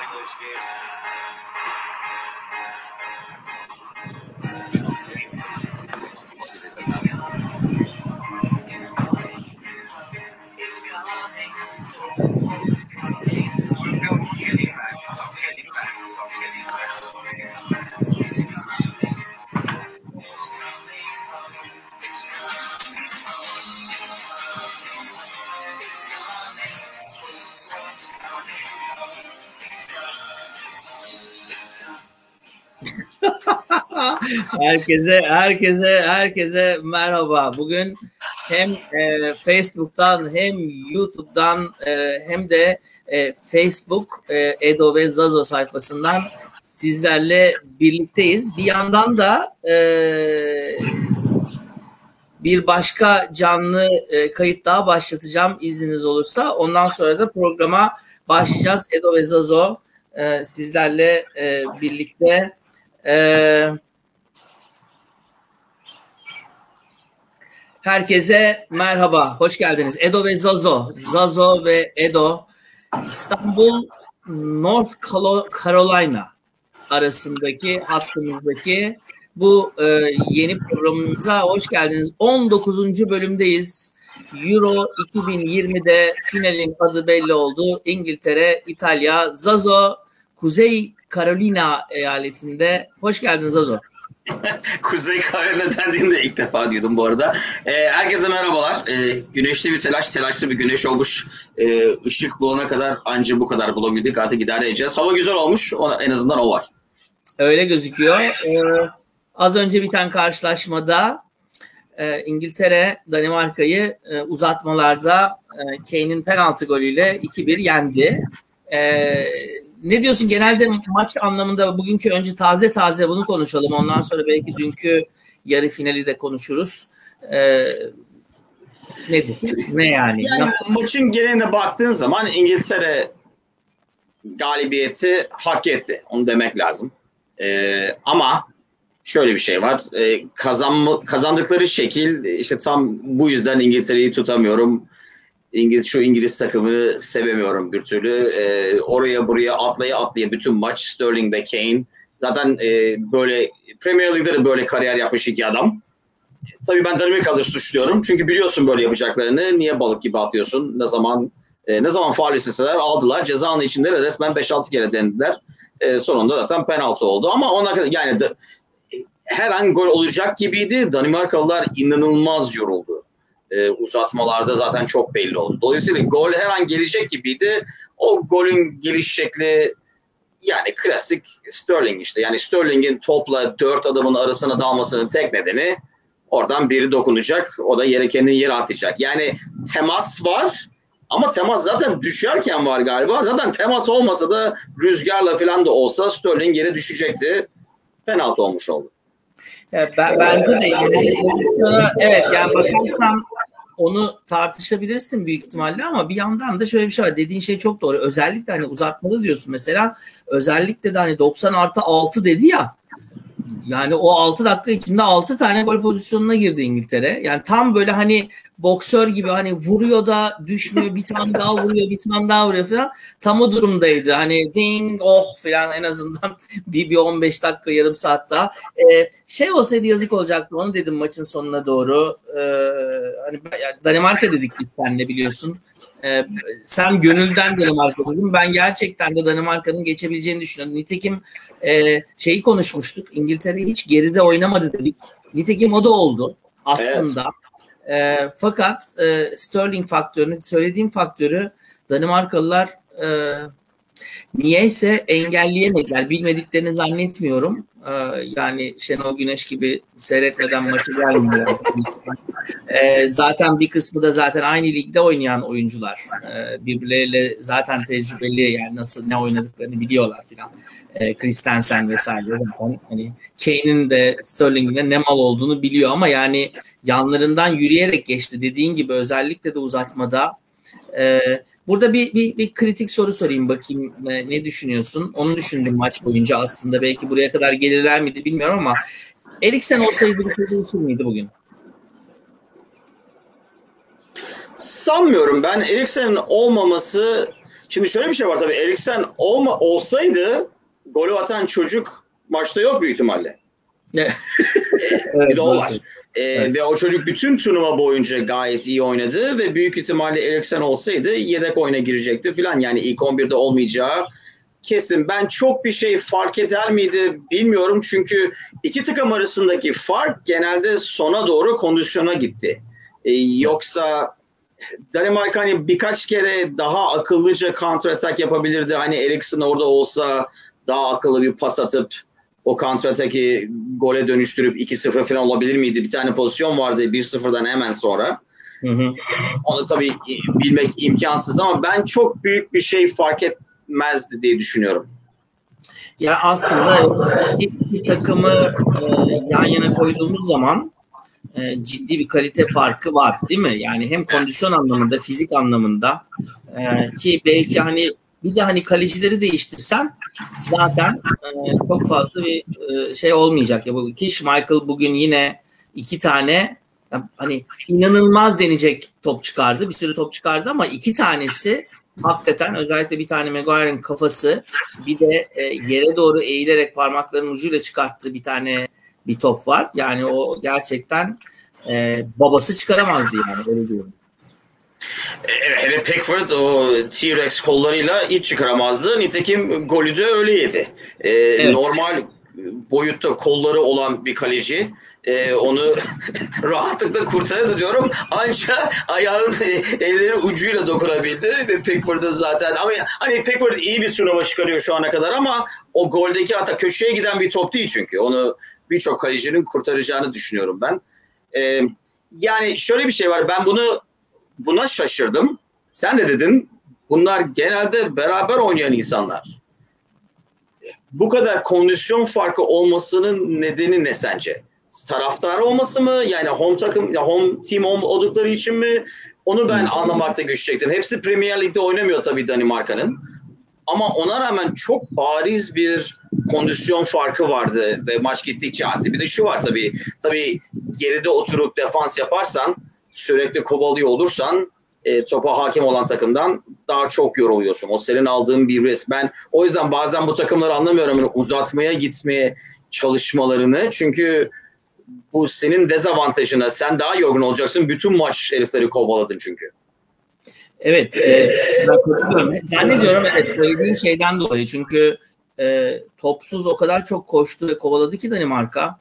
English game. Herkese herkese herkese merhaba. Bugün hem e, Facebook'tan hem YouTube'dan e, hem de e, Facebook e, Edo ve Zazo sayfasından sizlerle birlikteyiz. Bir yandan da e, bir başka canlı e, kayıt daha başlatacağım izniniz olursa. Ondan sonra da programa başlayacağız. Edo ve Zazo e, sizlerle e, birlikte. E, Herkese merhaba, hoş geldiniz. Edo ve Zazo, Zazo ve Edo, İstanbul, North Carolina arasındaki hattımızdaki bu e, yeni programımıza hoş geldiniz. 19. bölümdeyiz. Euro 2020'de finalin adı belli oldu. İngiltere, İtalya, Zazo, Kuzey Carolina eyaletinde. Hoş geldiniz Zazo. Kuzey Carolina dendiğini de ilk defa duydum bu arada. Ee, herkese merhabalar. Ee, güneşli bir telaş, telaşlı bir güneş olmuş. Ee, ışık bulana kadar anca bu kadar bulabildik. Artık idare edeceğiz. Hava güzel olmuş. Ona, en azından o var. Öyle gözüküyor. Ee, az önce biten karşılaşmada e, İngiltere Danimarka'yı e, uzatmalarda e, Kane'in penaltı golüyle 2-1 yendi. E, ne diyorsun genelde maç anlamında bugünkü önce taze taze bunu konuşalım. Ondan sonra belki dünkü yarı finali de konuşuruz. E, nedir? Ne yani? Yani Nasıl? maçın geneline baktığın zaman İngiltere galibiyeti hak etti. Onu demek lazım. Ee, ama şöyle bir şey var. Ee, kazanma, kazandıkları şekil işte tam bu yüzden İngiltere'yi tutamıyorum. İngiliz şu İngiliz takımını sevemiyorum bir türlü. Ee, oraya buraya atlaya atlaya bütün maç Sterling ve Kane. Zaten e, böyle Premier League'de de böyle kariyer yapmış iki adam. Tabii ben Danimarkalı'yı suçluyorum. Çünkü biliyorsun böyle yapacaklarını. Niye balık gibi atlıyorsun? Ne zaman e, ne zaman faul isteseler aldılar. Ceza anı içinde de resmen 5-6 kere denediler. E, sonunda zaten penaltı oldu. Ama ona kadar yani de, her an gol olacak gibiydi. Danimarkalılar inanılmaz yoruldu. E, uzatmalarda zaten çok belli oldu. Dolayısıyla gol her an gelecek gibiydi. O golün geliş şekli yani klasik Sterling işte. Yani Sterling'in topla dört adamın arasına dalmasının tek nedeni oradan biri dokunacak. O da yere kendini yere atacak. Yani temas var ama temas zaten düşerken var galiba. Zaten temas olmasa da rüzgarla falan da olsa Sterling yere düşecekti. Penaltı olmuş oldu. Evet, ben, bence de yani pozisyona evet yani bakarsan onu tartışabilirsin büyük ihtimalle ama bir yandan da şöyle bir şey var. Dediğin şey çok doğru. Özellikle hani uzatmalı diyorsun mesela. Özellikle de hani 90 artı 6 dedi ya. Yani o 6 dakika içinde 6 tane gol pozisyonuna girdi İngiltere. Yani tam böyle hani boksör gibi hani vuruyor da düşmüyor bir tane daha vuruyor bir tane daha vuruyor falan. Tam o durumdaydı. Hani ding oh falan en azından bir, bir 15 dakika yarım saat daha. Ee, şey olsaydı yazık olacaktı onu dedim maçın sonuna doğru. Ee, hani Danimarka dedik biz seninle biliyorsun. Ee, sen gönülden Danimarka dedin. Ben gerçekten de Danimarka'nın geçebileceğini düşünüyorum. Nitekim e, şeyi konuşmuştuk. İngiltere hiç geride oynamadı dedik. Nitekim o da oldu aslında. E, fakat e, Sterling faktörünü, söylediğim faktörü Danimarkalılar e, niyeyse engelleyemediler. Bilmediklerini zannetmiyorum. E, yani Şenol Güneş gibi seyretmeden maçı gelmiyor. E, zaten bir kısmı da zaten aynı ligde oynayan oyuncular. E, birbirleriyle zaten tecrübeli yani nasıl ne oynadıklarını biliyorlar filan. E, Christensen vesaire zaten hani Kane'in de Sterling'in de ne mal olduğunu biliyor ama yani yanlarından yürüyerek geçti. Dediğin gibi özellikle de uzatmada e, Burada bir, bir, bir kritik soru sorayım bakayım ne, ne düşünüyorsun? Onu düşündüm maç boyunca aslında. Belki buraya kadar gelirler miydi bilmiyorum ama Eriksen olsaydı bir şey değişir miydi bugün? Sanmıyorum ben Eriksen'in olmaması Şimdi şöyle bir şey var tabii. Eriksen olma, olsaydı golü atan çocuk maçta yok büyük ihtimalle. Evet, bir de o var. Ee, Evet. Ve o çocuk bütün turnuva boyunca gayet iyi oynadı ve büyük ihtimalle Eriksen olsaydı yedek oyuna girecekti filan. Yani ilk 11'de olmayacağı kesin. Ben çok bir şey fark eder miydi bilmiyorum çünkü iki takım arasındaki fark genelde sona doğru kondisyona gitti. Ee, yoksa Danimarka hani birkaç kere daha akıllıca counter attack yapabilirdi. Hani Eriksen orada olsa daha akıllı bir pas atıp o counter attack'i gole dönüştürüp 2-0 falan olabilir miydi? Bir tane pozisyon vardı 1-0'dan hemen sonra. Hı hı. Onu tabii bilmek imkansız ama ben çok büyük bir şey fark etmezdi diye düşünüyorum. Ya aslında iki, iki takımı e, yan yana koyduğumuz zaman e, ciddi bir kalite farkı var değil mi? Yani hem kondisyon anlamında, fizik anlamında e, ki belki hani bir de hani kalecileri değiştirsen zaten e, çok fazla bir e, şey olmayacak. Ya bu ki Michael bugün yine iki tane hani inanılmaz denecek top çıkardı. Bir sürü top çıkardı ama iki tanesi hakikaten özellikle bir tane Maguire'ın kafası bir de e, yere doğru eğilerek parmaklarının ucuyla çıkarttığı bir tane bir top var. Yani o gerçekten e, babası çıkaramazdı yani öyle diyorum. Evet, hele Pickford o T-Rex kollarıyla hiç çıkaramazdı. Nitekim golü de öyle yedi. Ee, Normal boyutta kolları olan bir kaleci e, onu rahatlıkla kurtardı diyorum. Ancak ayağın elleri ucuyla dokunabildi ve Pickford'ın zaten ama hani Pickford iyi bir turnuva çıkarıyor şu ana kadar ama o goldeki hatta köşeye giden bir top değil çünkü. Onu birçok kalecinin kurtaracağını düşünüyorum ben. E, yani şöyle bir şey var. Ben bunu buna şaşırdım. Sen de dedin bunlar genelde beraber oynayan insanlar. Bu kadar kondisyon farkı olmasının nedeni ne sence? Taraftar olması mı? Yani home takım, home team oldukları için mi? Onu ben anlamakta güç çektim. Hepsi Premier Lig'de oynamıyor tabii Danimarka'nın. Ama ona rağmen çok bariz bir kondisyon farkı vardı ve maç gittikçe arttı. Bir de şu var tabii. Tabii geride oturup defans yaparsan sürekli kovalıyor olursan e, topa hakim olan takımdan daha çok yoruluyorsun. O senin aldığın bir risk. Ben o yüzden bazen bu takımları anlamıyorum. Yani uzatmaya gitmeye çalışmalarını. Çünkü bu senin dezavantajına. Sen daha yorgun olacaksın. Bütün maç herifleri kovaladın çünkü. Evet, e, ben katılıyorum. Zannediyorum evet söylediğin şeyden dolayı çünkü e, topsuz o kadar çok koştu ve kovaladı ki Danimarka.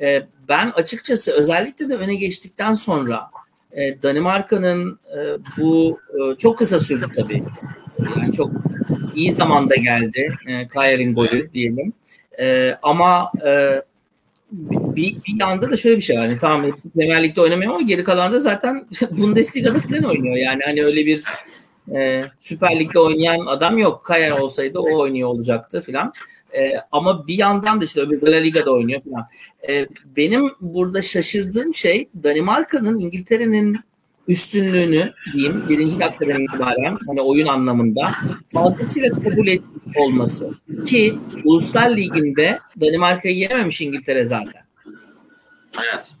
E, ben açıkçası özellikle de öne geçtikten sonra e, Danimarka'nın e, bu e, çok kısa sürdü tabii. Yani çok iyi zamanda geldi e, Kayer'in golü diyelim. E, ama e, bir, bir yanda da şöyle bir şey var. Yani tamam hepsi Premier Lig'de oynamıyor ama geri kalan da zaten Bundesliga'da falan oynuyor. Yani hani öyle bir e, Süper Lig'de oynayan adam yok. Kayer olsaydı o oynuyor olacaktı falan. E, ama bir yandan da işte öbür La Liga'da oynuyor falan. E, benim burada şaşırdığım şey Danimarka'nın İngiltere'nin üstünlüğünü diyeyim birinci dakikadan itibaren hani oyun anlamında fazlasıyla kabul etmiş olması ki Uluslar Ligi'nde Danimarka'yı yenememiş İngiltere zaten. Evet.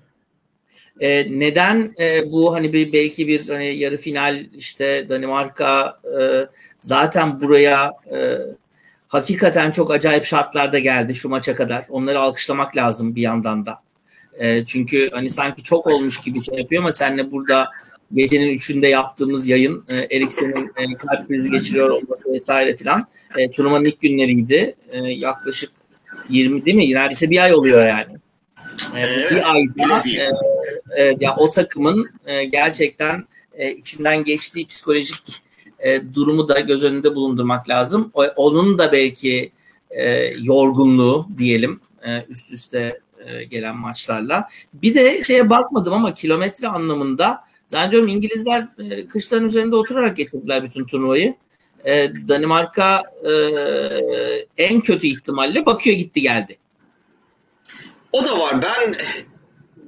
Ee, neden e, bu hani bir belki bir hani yarı final işte Danimarka e, zaten buraya e, hakikaten çok acayip şartlarda geldi şu maça kadar. Onları alkışlamak lazım bir yandan da. E, çünkü hani sanki çok olmuş gibi şey yapıyor ama senle burada gecenin üçünde yaptığımız yayın e, Eriksen'in e, kalp krizi geçiriyor olması vesaire filan. E, turnuvanın ilk günleriydi. E, yaklaşık 20 değil mi? Neredeyse bir ay oluyor yani. E, Evet, bir ayda e, e, ya o takımın e, gerçekten e, içinden geçtiği psikolojik e, durumu da göz önünde bulundurmak lazım. O, onun da belki e, yorgunluğu diyelim e, üst üste e, gelen maçlarla. Bir de şeye bakmadım ama kilometre anlamında zannediyorum İngilizler e, kışların üzerinde oturarak getirdiler bütün turnuvayı. E, Danimarka e, en kötü ihtimalle Bakü'ye gitti geldi. O da var. Ben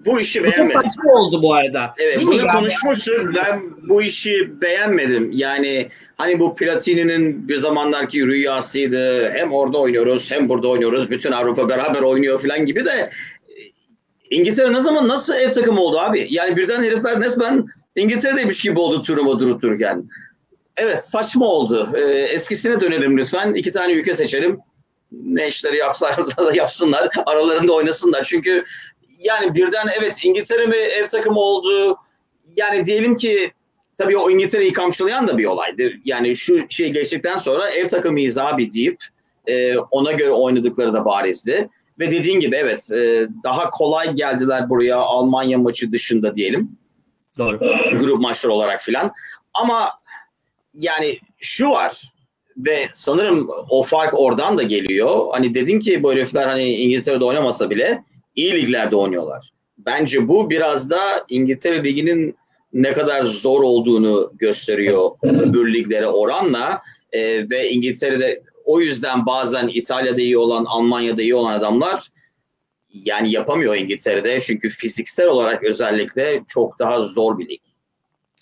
bu işi Bu çok beğenmedim. saçma oldu bu arada. Evet, Değil bunu konuşmuştuk. Ben bu işi beğenmedim. Yani hani bu Platini'nin bir zamanlarki rüyasıydı. Hem orada oynuyoruz hem burada oynuyoruz. Bütün Avrupa beraber oynuyor falan gibi de e, İngiltere ne zaman nasıl ev takımı oldu abi? Yani birden herifler resmen İngiltere'deymiş gibi oldu turnuva durup dururken. evet saçma oldu. Ee, eskisine dönelim lütfen. İki tane ülke seçelim. Ne işleri yapsalar da yapsınlar. Aralarında oynasınlar. Çünkü yani birden evet İngiltere mi ev takımı oldu? Yani diyelim ki tabii o İngiltere'yi kamçılayan da bir olaydır. Yani şu şey geçtikten sonra ev takımıyız abi deyip e, ona göre oynadıkları da barizdi. Ve dediğin gibi evet e, daha kolay geldiler buraya Almanya maçı dışında diyelim. Doğru. Grup maçları olarak filan. Ama yani şu var ve sanırım o fark oradan da geliyor. Hani dedim ki bu herifler hani İngiltere'de oynamasa bile iyi liglerde oynuyorlar. Bence bu biraz da İngiltere Ligi'nin ne kadar zor olduğunu gösteriyor öbür liglere oranla e, ve İngiltere'de o yüzden bazen İtalya'da iyi olan, Almanya'da iyi olan adamlar yani yapamıyor İngiltere'de çünkü fiziksel olarak özellikle çok daha zor bir lig.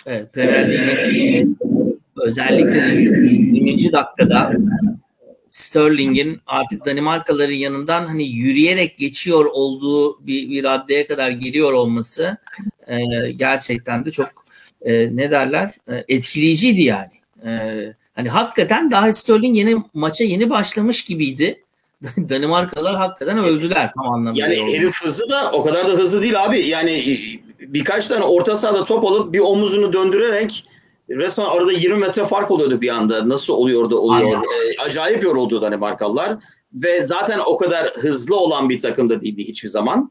Evet, Premier Lig'in özellikle 20. dakikada Sterling'in artık Danimarkalıların yanından hani yürüyerek geçiyor olduğu bir, bir raddeye kadar geliyor olması e, gerçekten de çok e, ne derler e, etkileyiciydi yani. E, hani hakikaten daha Sterling yeni maça yeni başlamış gibiydi. Danimarkalılar hakikaten öldüler tam anlamıyla. Yani herif hızlı da o kadar da hızlı değil abi. Yani birkaç tane orta sahada top alıp bir omuzunu döndürerek resmen arada 20 metre fark oluyordu bir anda. Nasıl oluyor da oluyor. E, acayip yoruldu Danimarkalılar. Ve zaten o kadar hızlı olan bir takım da değildi hiçbir zaman.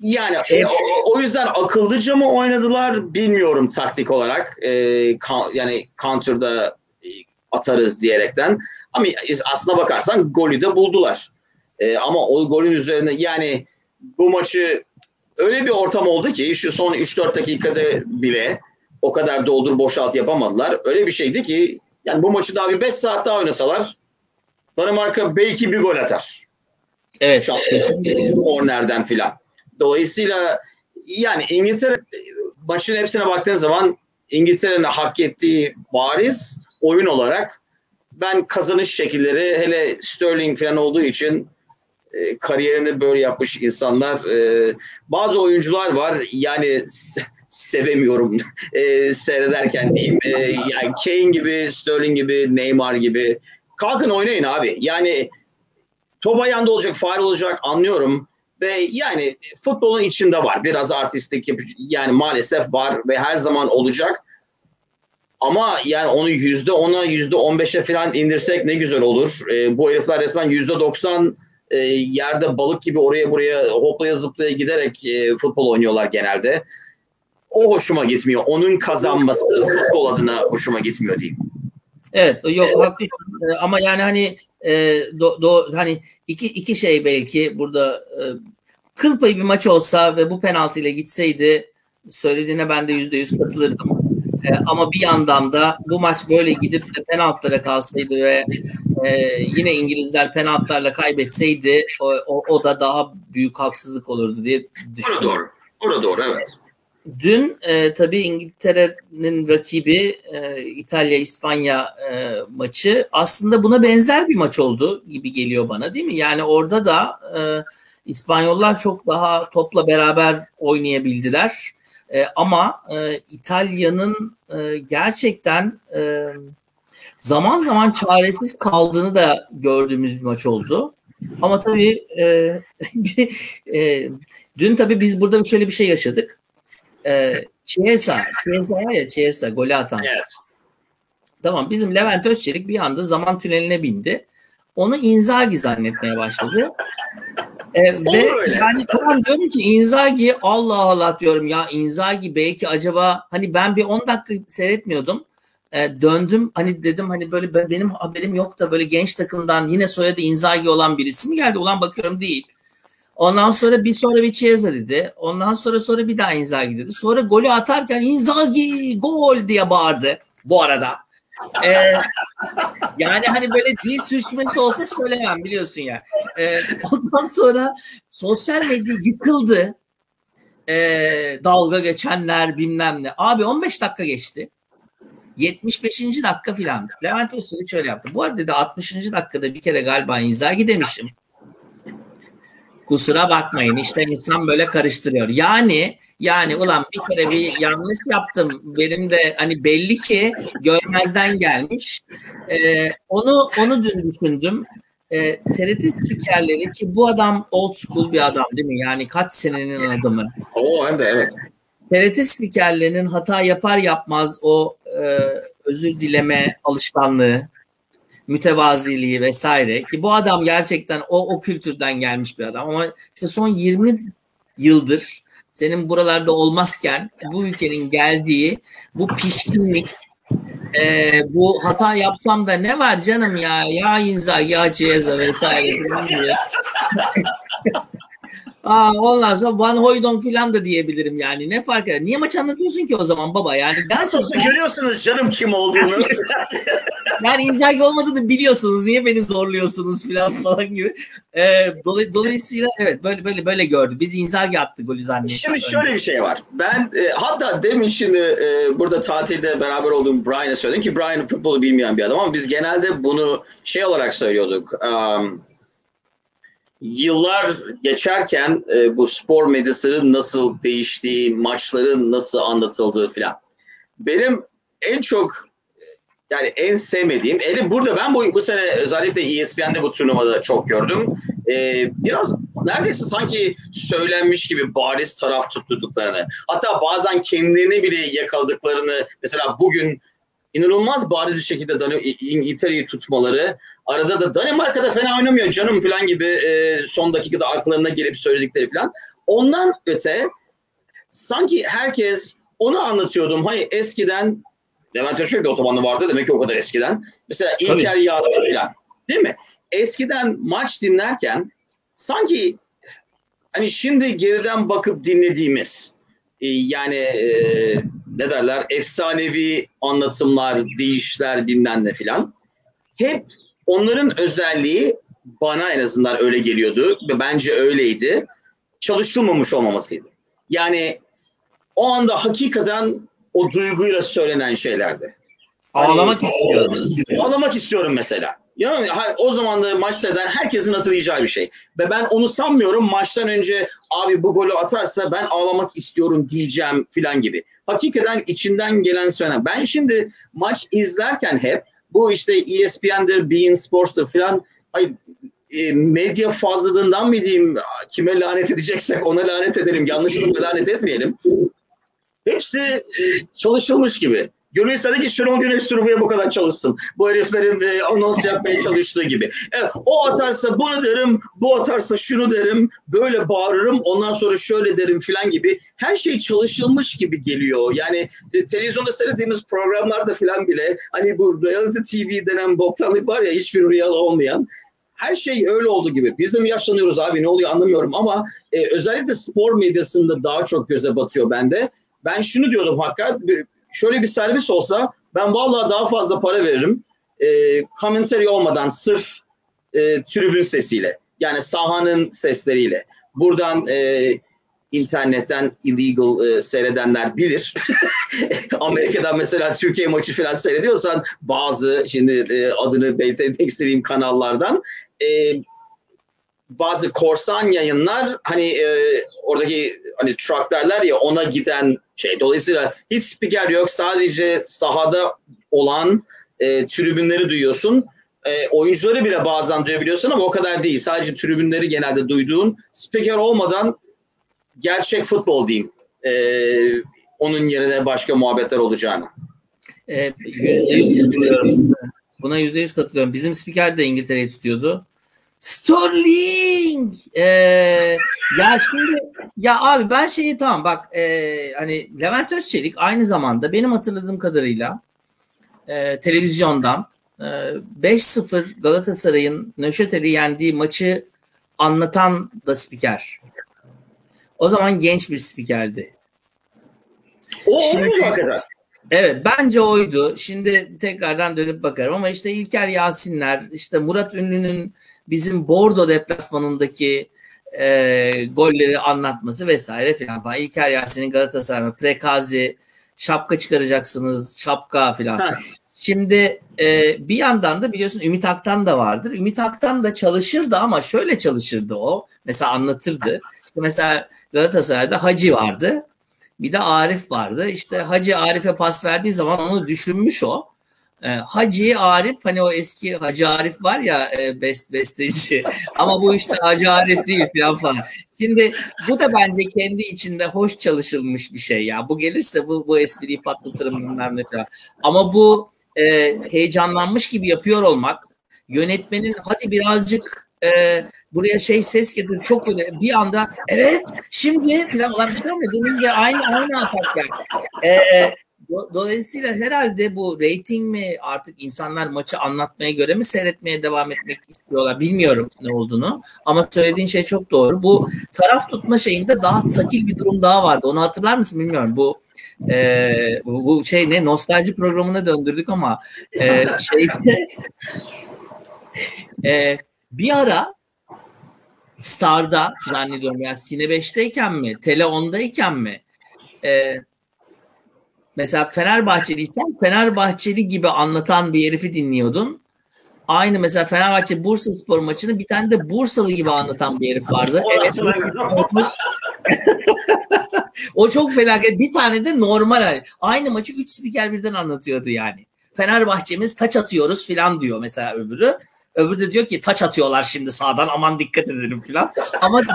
Yani e, o, o yüzden akıllıca mı oynadılar bilmiyorum taktik olarak. E, ka, yani counter'da e, atarız diyerekten. Ama aslına bakarsan golü de buldular. E, ama o golün üzerine yani bu maçı öyle bir ortam oldu ki şu son 3-4 dakikada bile o kadar doldur boşalt yapamadılar. Öyle bir şeydi ki yani bu maçı daha bir 5 saat daha oynasalar Danimarka belki bir gol atar. Evet. Şu an, e, kornerden filan. Dolayısıyla yani İngiltere maçın hepsine baktığın zaman İngiltere'nin hak ettiği bariz oyun olarak ben kazanış şekilleri hele Sterling falan olduğu için e, kariyerinde böyle yapmış insanlar e, bazı oyuncular var. Yani se- sevemiyorum e, seyrederken diyeyim. E, yani Kane gibi Sterling gibi Neymar gibi. Kalkın oynayın abi. Yani top ayağında olacak faal olacak anlıyorum. Ve yani futbolun içinde var. Biraz artistik yani maalesef var ve her zaman olacak. Ama yani onu yüzde ona yüzde on beşe falan indirsek ne güzel olur. E, bu herifler resmen yüzde doksan e, yerde balık gibi oraya buraya hoplaya zıplaya giderek e, futbol oynuyorlar genelde. O hoşuma gitmiyor. Onun kazanması futbol adına hoşuma gitmiyor diyeyim. Evet yok haklısın E, ama yani hani e, do, do, hani iki iki şey belki burada e, kıl payı bir maç olsa ve bu penaltı ile gitseydi söylediğine ben de yüzde yüz katılırdım. E, ama bir yandan da bu maç böyle gidip de penaltılara kalsaydı ve e, yine İngilizler penaltılarla kaybetseydi o, o, o da daha büyük haksızlık olurdu diye Orada düşünüyorum. doğru. Orada doğru evet. Dün e, tabii İngiltere'nin rakibi e, İtalya-İspanya e, maçı aslında buna benzer bir maç oldu gibi geliyor bana değil mi? Yani orada da e, İspanyollar çok daha topla beraber oynayabildiler. E, ama e, İtalya'nın e, gerçekten e, zaman zaman çaresiz kaldığını da gördüğümüz bir maç oldu. Ama tabii e, e, dün tabii biz burada şöyle bir şey yaşadık. E, Chiesa, Chiesa var ya Chiesa golü atan. Evet. Tamam bizim Levent Özçelik bir anda zaman tüneline bindi. Onu Inzaghi zannetmeye başladı. E, ve öyle. yani tamam diyorum ki Inzaghi Allah Allah diyorum ya Inzaghi belki acaba hani ben bir 10 dakika seyretmiyordum. E, döndüm hani dedim hani böyle ben- benim haberim yok da böyle genç takımdan yine soyadı Inzaghi olan birisi mi geldi? Ulan bakıyorum değil. Ondan sonra bir sonra bir Chiesa dedi. Ondan sonra sonra bir daha Inzaghi dedi. Sonra golü atarken Inzaghi gol diye bağırdı bu arada. Ee, yani hani böyle dil sürçmesi olsa söylemem biliyorsun ya. Ee, ondan sonra sosyal medya yıkıldı. Ee, dalga geçenler bilmem ne. Abi 15 dakika geçti. 75. dakika filan. Levent Özçelik şöyle yaptı. Bu arada dedi 60. dakikada bir kere galiba Inzaghi demişim. Kusura bakmayın işte insan böyle karıştırıyor. Yani Yani ulan bir kere bir yanlış yaptım. Benim de hani belli ki görmezden gelmiş. Ee, onu onu dün düşündüm. Ee, TRT spikerleri ki bu adam old school bir adam değil mi? Yani kaç senenin adamı. Oo hem de evet. TRT spikerlerinin hata yapar yapmaz o e, özür dileme alışkanlığı, mütevaziliği vesaire ki bu adam gerçekten o o kültürden gelmiş bir adam ama işte son 20 yıldır senin buralarda olmazken bu ülkenin geldiği bu pişkinlik e, bu hata yapsam da ne var canım ya ya inza ya ceza vesaire. Aa, ondan sonra Van Hooydonk falan da diyebilirim yani. Ne fark eder? Niye maç anlatıyorsun ki o zaman baba? Yani gerçekten görüyorsunuz canım kim olduğunu. yani Inzaghi olmadığını biliyorsunuz. Niye beni zorluyorsunuz falan falan gibi. Ee, dolay- dolayısıyla evet böyle böyle böyle gördü. Biz Inzaghi attı golü zannettik. Şimdi şöyle bir şey var. Ben e, hatta demin şimdi e, burada tatilde beraber olduğum Brian'a söyledim ki Brian futbolu bilmeyen bir adam ama biz genelde bunu şey olarak söylüyorduk. Um, yıllar geçerken e, bu spor medyasının nasıl değiştiği, maçların nasıl anlatıldığı filan. Benim en çok yani en sevmediğim, eli burada ben bu, bu sene özellikle ESPN'de bu turnuvada çok gördüm. Ee, biraz neredeyse sanki söylenmiş gibi bariz taraf tutturduklarını. Hatta bazen kendilerini bile yakaladıklarını mesela bugün inanılmaz bariz bir şekilde Dan- İngiltere'yi tutmaları. Arada da Danimarka'da fena oynamıyor canım falan gibi e, son dakikada arkalarına gelip söyledikleri falan. Ondan öte sanki herkes onu anlatıyordum. Hani eskiden Levent Özçelik de otobanı vardı demek ki o kadar eskiden. Mesela İlker Yağlar falan değil mi? Eskiden maç dinlerken sanki hani şimdi geriden bakıp dinlediğimiz e, yani e, ne derler efsanevi anlatımlar, deyişler bilmem ne filan hep onların özelliği bana en azından öyle geliyordu ve bence öyleydi. Çalışılmamış olmamasıydı. Yani o anda hakikaten o duyguyla söylenen şeylerdi. Ağlamak Hani- istiyorum. Ağlamak istiyorum mesela. Yani o zaman da maçta eden herkesin hatırlayacağı bir şey. Ve ben onu sanmıyorum maçtan önce abi bu golü atarsa ben ağlamak istiyorum diyeceğim filan gibi. Hakikaten içinden gelen söylenen. Ben şimdi maç izlerken hep bu işte ESPN'dir, Bein Sports'tur filan hayır, e, medya fazlalığından mı diyeyim kime lanet edeceksek ona lanet edelim yanlışlıkla lanet etmeyelim. Hepsi e, çalışılmış gibi. Gönül istedi ki Şenol Güneş Turbo'ya bu kadar çalışsın. Bu heriflerin e, anons yapmaya çalıştığı gibi. Evet, o atarsa bunu derim, bu atarsa şunu derim, böyle bağırırım, ondan sonra şöyle derim filan gibi. Her şey çalışılmış gibi geliyor. Yani e, televizyonda seyrettiğimiz programlarda filan bile hani bu reality TV denen boktanlık var ya hiçbir real olmayan. Her şey öyle oldu gibi. Biz de mi yaşlanıyoruz abi ne oluyor anlamıyorum ama e, özellikle spor medyasında daha çok göze batıyor bende. Ben şunu diyordum Hakkı, şöyle bir servis olsa ben vallahi daha fazla para veririm. E, commentary olmadan sırf e, tribün sesiyle. Yani sahanın sesleriyle. Buradan e, internetten illegal e, seyredenler bilir. Amerika'dan mesela Türkiye maçı falan seyrediyorsan bazı şimdi e, adını belirtmek istediğim kanallardan e, bazı korsan yayınlar hani e, oradaki hani truck derler ya ona giden şey. Dolayısıyla hiç spiker yok. Sadece sahada olan e, tribünleri duyuyorsun. E, oyuncuları bile bazen duyabiliyorsun ama o kadar değil. Sadece tribünleri genelde duyduğun spiker olmadan gerçek futbol diyeyim. E, onun yerine başka muhabbetler olacağını. Yüzde yüz katılıyorum. Buna yüzde yüz katılıyorum. Bizim spiker de İngiltere'yi tutuyordu. Sterling! Ee, ya şimdi ya abi ben şeyi tamam bak e, hani Levent Özçelik aynı zamanda benim hatırladığım kadarıyla e, televizyondan e, 5-0 Galatasaray'ın Nöşetel'i yendiği maçı anlatan da spiker. O zaman genç bir spikerdi. O Şimdi- hakikaten. Evet bence oydu. Şimdi tekrardan dönüp bakarım ama işte İlker Yasinler, işte Murat Ünlü'nün bizim Bordo deplasmanındaki e, golleri anlatması vesaire filan falan. İlker Yasin'in Galatasaray, Prekazi, şapka çıkaracaksınız, şapka filan. Şimdi e, bir yandan da biliyorsun Ümit Aktan da vardır. Ümit Aktan da çalışırdı ama şöyle çalışırdı o. Mesela anlatırdı. İşte mesela Galatasaray'da Hacı vardı. Bir de Arif vardı. İşte Hacı Arif'e pas verdiği zaman onu düşünmüş o. E, Hacı Arif hani o eski Hacı Arif var ya e, best, besteci ama bu işte Hacı Arif değil falan falan. Şimdi bu da bence kendi içinde hoş çalışılmış bir şey ya. Bu gelirse bu, bu espriyi patlatırım bilmem ne falan. Ama bu e, heyecanlanmış gibi yapıyor olmak yönetmenin hadi birazcık e, buraya şey ses getir çok öyle bir anda evet şimdi falan olan bir şey olmuyor. Demin de aynı aynı atak yani. E, Dolayısıyla herhalde bu rating mi artık insanlar maçı anlatmaya göre mi seyretmeye devam etmek istiyorlar bilmiyorum ne olduğunu. Ama söylediğin şey çok doğru. Bu taraf tutma şeyinde daha sakil bir durum daha vardı. Onu hatırlar mısın bilmiyorum. Bu e, bu şey ne nostalji programına döndürdük ama e, şeyde e, bir ara Star'da zannediyorum ya Sine 5'teyken mi Tele 10'dayken mi e, mesela Fenerbahçeliysen Fenerbahçeli gibi anlatan bir herifi dinliyordun. Aynı mesela Fenerbahçe Bursa Spor maçını bir tane de Bursalı gibi anlatan bir herif vardı. evet, o çok felaket. Bir tane de normal. Aynı maçı 3 spiker birden anlatıyordu yani. Fenerbahçe'miz taç atıyoruz filan diyor mesela öbürü. Öbürü de diyor ki taç atıyorlar şimdi sağdan aman dikkat edelim filan. Ama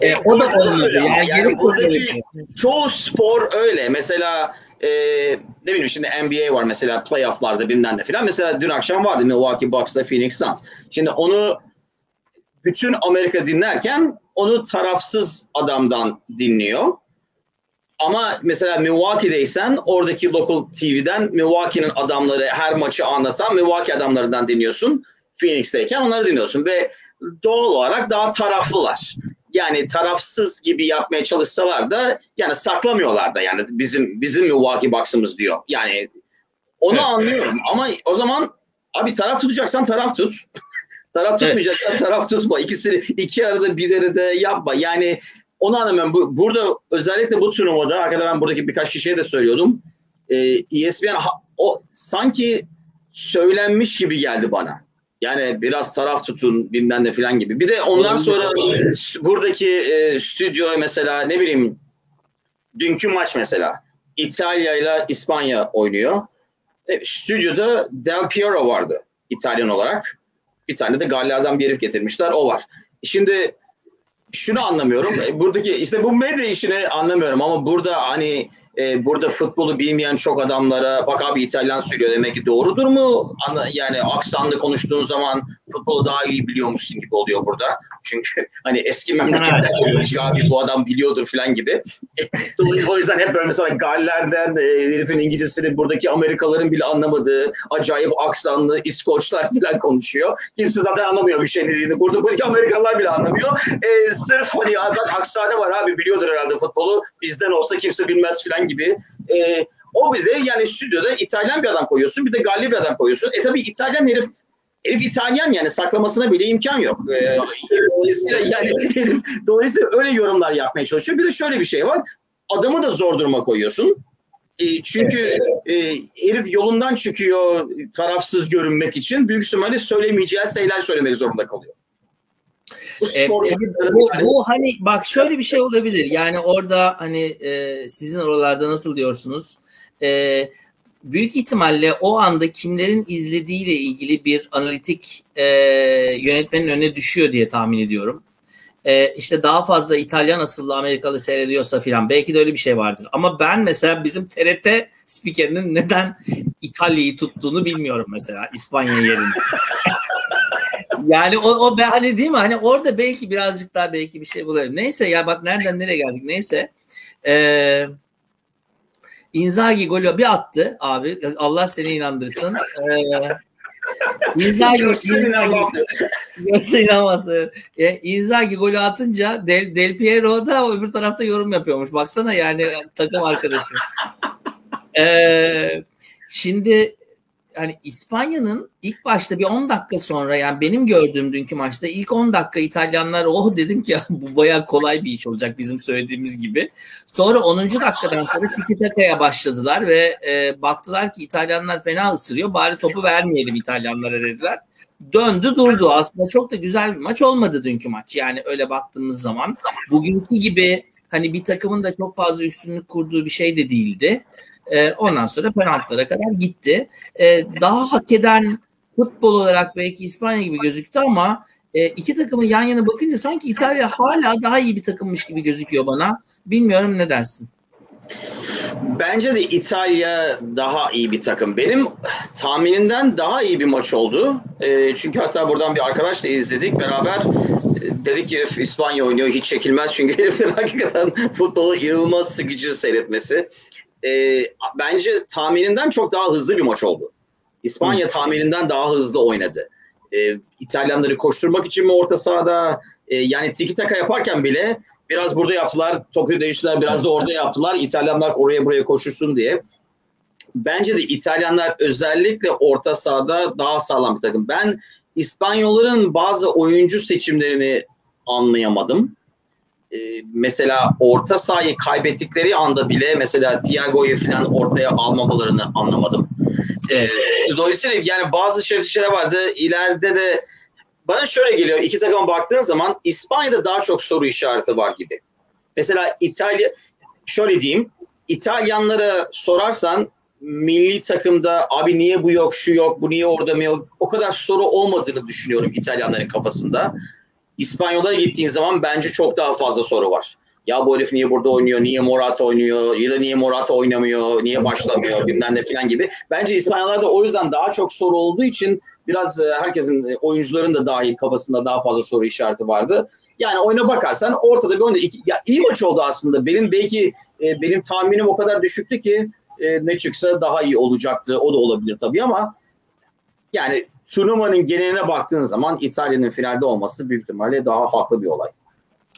e, o da olmadı. Yani, yani buradaki çoğu spor öyle. Mesela e, ne bileyim şimdi NBA var mesela playofflarda bilmem de filan. Mesela dün akşam vardı Milwaukee Bucks'la Phoenix Suns. Şimdi onu bütün Amerika dinlerken onu tarafsız adamdan dinliyor. Ama mesela Milwaukee'deysen oradaki local TV'den Milwaukee'nin adamları her maçı anlatan Milwaukee adamlarından dinliyorsun. Phoenix'teyken onları dinliyorsun ve doğal olarak daha taraflılar. Yani tarafsız gibi yapmaya çalışsalar da yani saklamıyorlar da yani bizim bizim Milwaukee Bucks'ımız diyor. Yani onu evet. anlıyorum ama o zaman abi taraf tutacaksan taraf tut. taraf tutmayacaksan evet. taraf tutma. İkisi iki arada bir de yapma. Yani onu anlamıyorum. Bu, burada özellikle bu turnuvada arkadaşlar ben buradaki birkaç kişiye de söylüyordum. Ee, ESPN o sanki söylenmiş gibi geldi bana. Yani biraz taraf tutun bilmem ne falan gibi. Bir de ondan sonra buradaki e, stüdyo mesela ne bileyim dünkü maç mesela İtalya ile İspanya oynuyor. E, stüdyoda Del Piero vardı İtalyan olarak. Bir tane de Galler'den bir herif getirmişler. O var. Şimdi şunu anlamıyorum. E, buradaki işte bu medya işini anlamıyorum ama burada hani e, burada futbolu bilmeyen çok adamlara bak abi İtalyan söylüyor demek ki doğrudur mu? Yani aksanlı konuştuğun zaman futbolu daha iyi biliyormuşsun gibi oluyor burada. Çünkü hani eski memleketten söylüyor abi bu adam biliyordur falan gibi. Dolayısıyla o yüzden hep böyle mesela Galler'den e, herifin İngilizcesini buradaki Amerikalıların bile anlamadığı acayip aksanlı İskoçlar falan konuşuyor. Kimse zaten anlamıyor bir şey dediğini. Burada buradaki Amerikalılar bile anlamıyor. E, sırf hani abi aksanı var abi biliyordur herhalde futbolu. Bizden olsa kimse bilmez falan gibi. E, o bize yani stüdyoda İtalyan bir adam koyuyorsun bir de Galli bir adam koyuyorsun. E tabii İtalyan herif Herif İtalyan yani saklamasına bile imkan yok. Ee, dolayısıyla yani herif, dolayısıyla öyle yorumlar yapmaya çalışıyor. Bir de şöyle bir şey var. Adamı da zor duruma koyuyorsun. E, çünkü e, herif yolundan çıkıyor tarafsız görünmek için. Büyük ihtimalle söylemeyeceği şeyler söylemek zorunda kalıyor. E, bu, bu, hani bak şöyle bir şey olabilir. Yani orada hani e, sizin oralarda nasıl diyorsunuz? E, büyük ihtimalle o anda kimlerin izlediğiyle ilgili bir analitik e, yönetmenin önüne düşüyor diye tahmin ediyorum. E, işte daha fazla İtalyan asıllı Amerikalı seyrediyorsa filan belki de öyle bir şey vardır. Ama ben mesela bizim TRT spikerinin neden İtalya'yı tuttuğunu bilmiyorum mesela İspanya yerinde. yani o, o hani değil mi? Hani orada belki birazcık daha belki bir şey bulabilirim. Neyse ya bak nereden nereye geldik. Neyse. Eee Inzaghi golü bir attı abi. Allah seni inandırsın. Ee, Inzaghi, Nasıl inanmazsın? E, Inzaghi golü atınca Del, Del Piero da öbür tarafta yorum yapıyormuş. Baksana yani takım arkadaşı. Ee, şimdi hani İspanya'nın ilk başta bir 10 dakika sonra yani benim gördüğüm dünkü maçta ilk 10 dakika İtalyanlar oh dedim ki bu bayağı kolay bir iş olacak bizim söylediğimiz gibi. Sonra 10. dakikadan sonra tiki takaya başladılar ve e, baktılar ki İtalyanlar fena ısırıyor bari topu vermeyelim İtalyanlara dediler. Döndü durdu aslında çok da güzel bir maç olmadı dünkü maç yani öyle baktığımız zaman. Bugünkü gibi hani bir takımın da çok fazla üstünlük kurduğu bir şey de değildi. E, ondan sonra penaltılara kadar gitti. E, daha hak eden futbol olarak belki İspanya gibi gözüktü ama e, iki takımın yan yana bakınca sanki İtalya hala daha iyi bir takımmış gibi gözüküyor bana. Bilmiyorum ne dersin? Bence de İtalya daha iyi bir takım. Benim tahminimden daha iyi bir maç oldu. E, çünkü hatta buradan bir arkadaşla izledik beraber. E, dedi ki İspanya oynuyor hiç çekilmez çünkü herifler hakikaten futbolu inanılmaz sıkıcı seyretmesi e, bence tahmininden çok daha hızlı bir maç oldu. İspanya tahmininden daha hızlı oynadı. E, İtalyanları koşturmak için mi orta sahada e, yani tiki taka yaparken bile biraz burada yaptılar. Topu değiştiler biraz da orada yaptılar. İtalyanlar oraya buraya koşursun diye. Bence de İtalyanlar özellikle orta sahada daha sağlam bir takım. Ben İspanyolların bazı oyuncu seçimlerini anlayamadım. Ee, mesela orta sahayı kaybettikleri anda bile mesela Thiago'yu falan ortaya almamalarını anlamadım. E, dolayısıyla yani bazı şeyler vardı. İleride de bana şöyle geliyor. iki takıma baktığın zaman İspanya'da daha çok soru işareti var gibi. Mesela İtalya şöyle diyeyim. İtalyanlara sorarsan milli takımda abi niye bu yok, şu yok, bu niye orada mı yok o kadar soru olmadığını düşünüyorum İtalyanların kafasında. İspanyollara gittiğin zaman bence çok daha fazla soru var. Ya bu herif niye burada oynuyor, niye Morata oynuyor, ya da niye Morata oynamıyor, niye başlamıyor bilmem ne falan gibi. Bence İspanyollarda o yüzden daha çok soru olduğu için biraz e, herkesin, e, oyuncuların da dahil kafasında daha fazla soru işareti vardı. Yani oyuna bakarsan ortada bir oyunda iki, ya iyi maç oldu aslında. Benim belki e, benim tahminim o kadar düşüktü ki e, ne çıksa daha iyi olacaktı. O da olabilir tabii ama yani turnuvanın geneline baktığın zaman İtalya'nın finalde olması büyük ihtimalle daha haklı bir olay.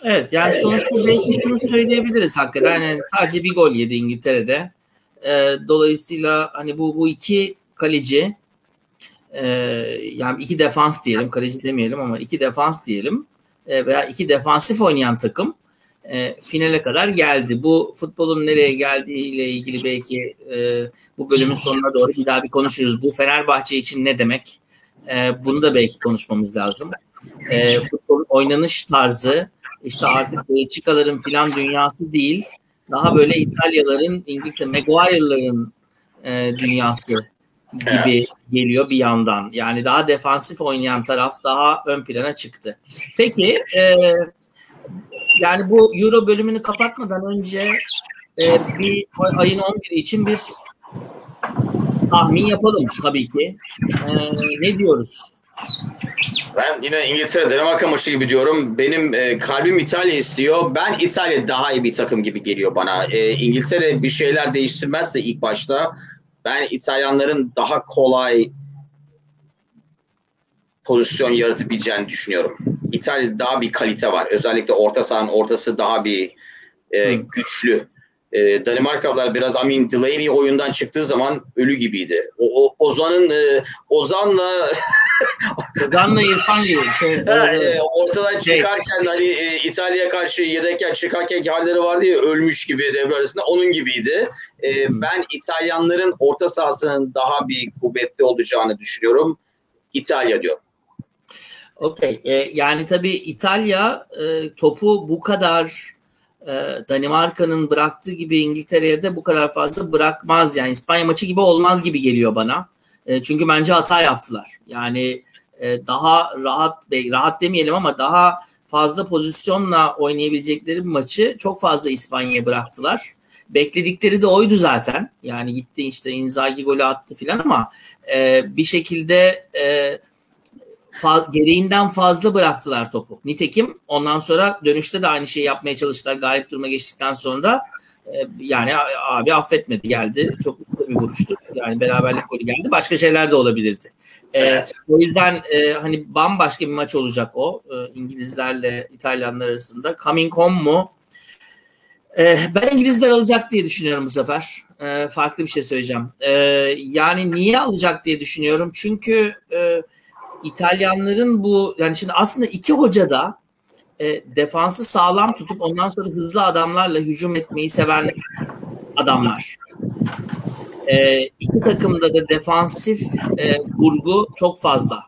Evet yani sonuçta belki şunu söyleyebiliriz hakikaten. Yani sadece bir gol yedi İngiltere'de. E, dolayısıyla hani bu bu iki kaleci e, yani iki defans diyelim kaleci demeyelim ama iki defans diyelim e, veya iki defansif oynayan takım e, finale kadar geldi. Bu futbolun nereye geldiği ile ilgili belki e, bu bölümün sonuna doğru bir daha bir konuşuruz. Bu Fenerbahçe için ne demek? E, bunu da belki konuşmamız lazım. E, futbolun oynanış tarzı işte artık Belçikaların filan dünyası değil. Daha böyle İtalyaların, İngiltere, Maguire'ların e, dünyası gibi evet. geliyor bir yandan. Yani daha defansif oynayan taraf daha ön plana çıktı. Peki e, yani bu Euro bölümünü kapatmadan önce e, bir ayın 11 için bir tahmin yapalım tabii ki. E, ne diyoruz? Ben yine İngiltere Danimarka maçı gibi diyorum. Benim e, kalbim İtalya istiyor. Ben İtalya daha iyi bir takım gibi geliyor bana. E, İngiltere bir şeyler değiştirmezse ilk başta ben İtalyanların daha kolay pozisyon yaratabileceğini düşünüyorum. İtalya'da daha bir kalite var. Özellikle orta sahanın ortası daha bir e, güçlü. E, Danimarkalılar biraz Amin Delaney oyundan çıktığı zaman ölü gibiydi. O, o Ozan'ın e, Ozan'la Ozan'la İrfan gibi. Şey, e, ortadan şey. çıkarken hani e, İtalya'ya karşı yedekken çıkarken halleri vardı ya ölmüş gibi devre arasında onun gibiydi. E, ben İtalyanların orta sahasının daha bir kuvvetli olacağını düşünüyorum. İtalya diyor. Okey. E, yani tabii İtalya e, topu bu kadar Danimarka'nın bıraktığı gibi İngiltere'ye de bu kadar fazla bırakmaz. Yani İspanya maçı gibi olmaz gibi geliyor bana. E, çünkü bence hata yaptılar. Yani e, daha rahat rahat demeyelim ama daha fazla pozisyonla oynayabilecekleri bir maçı çok fazla İspanya'ya bıraktılar. Bekledikleri de oydu zaten. Yani gitti işte Inzaghi golü attı filan ama e, bir şekilde e, fa- gereğinden fazla bıraktılar topu. Nitekim ondan sonra dönüşte de aynı şeyi yapmaya çalıştılar galip duruma geçtikten sonra. E, yani abi affetmedi geldi. Çok usta bir vuruştu. Yani beraberlik golü geldi. Başka şeyler de olabilirdi. E, evet. O yüzden e, hani bambaşka bir maç olacak o. E, İngilizlerle İtalyanlar arasında. Coming home mu? Ee, ben İngilizler alacak diye düşünüyorum bu sefer. Farklı bir şey söyleyeceğim. Yani niye alacak diye düşünüyorum. Çünkü e, İtalyanların bu yani şimdi aslında iki hoca da e, defansı sağlam tutup ondan sonra hızlı adamlarla hücum etmeyi seven adamlar. E, iki takımda da defansif e, vurgu çok fazla.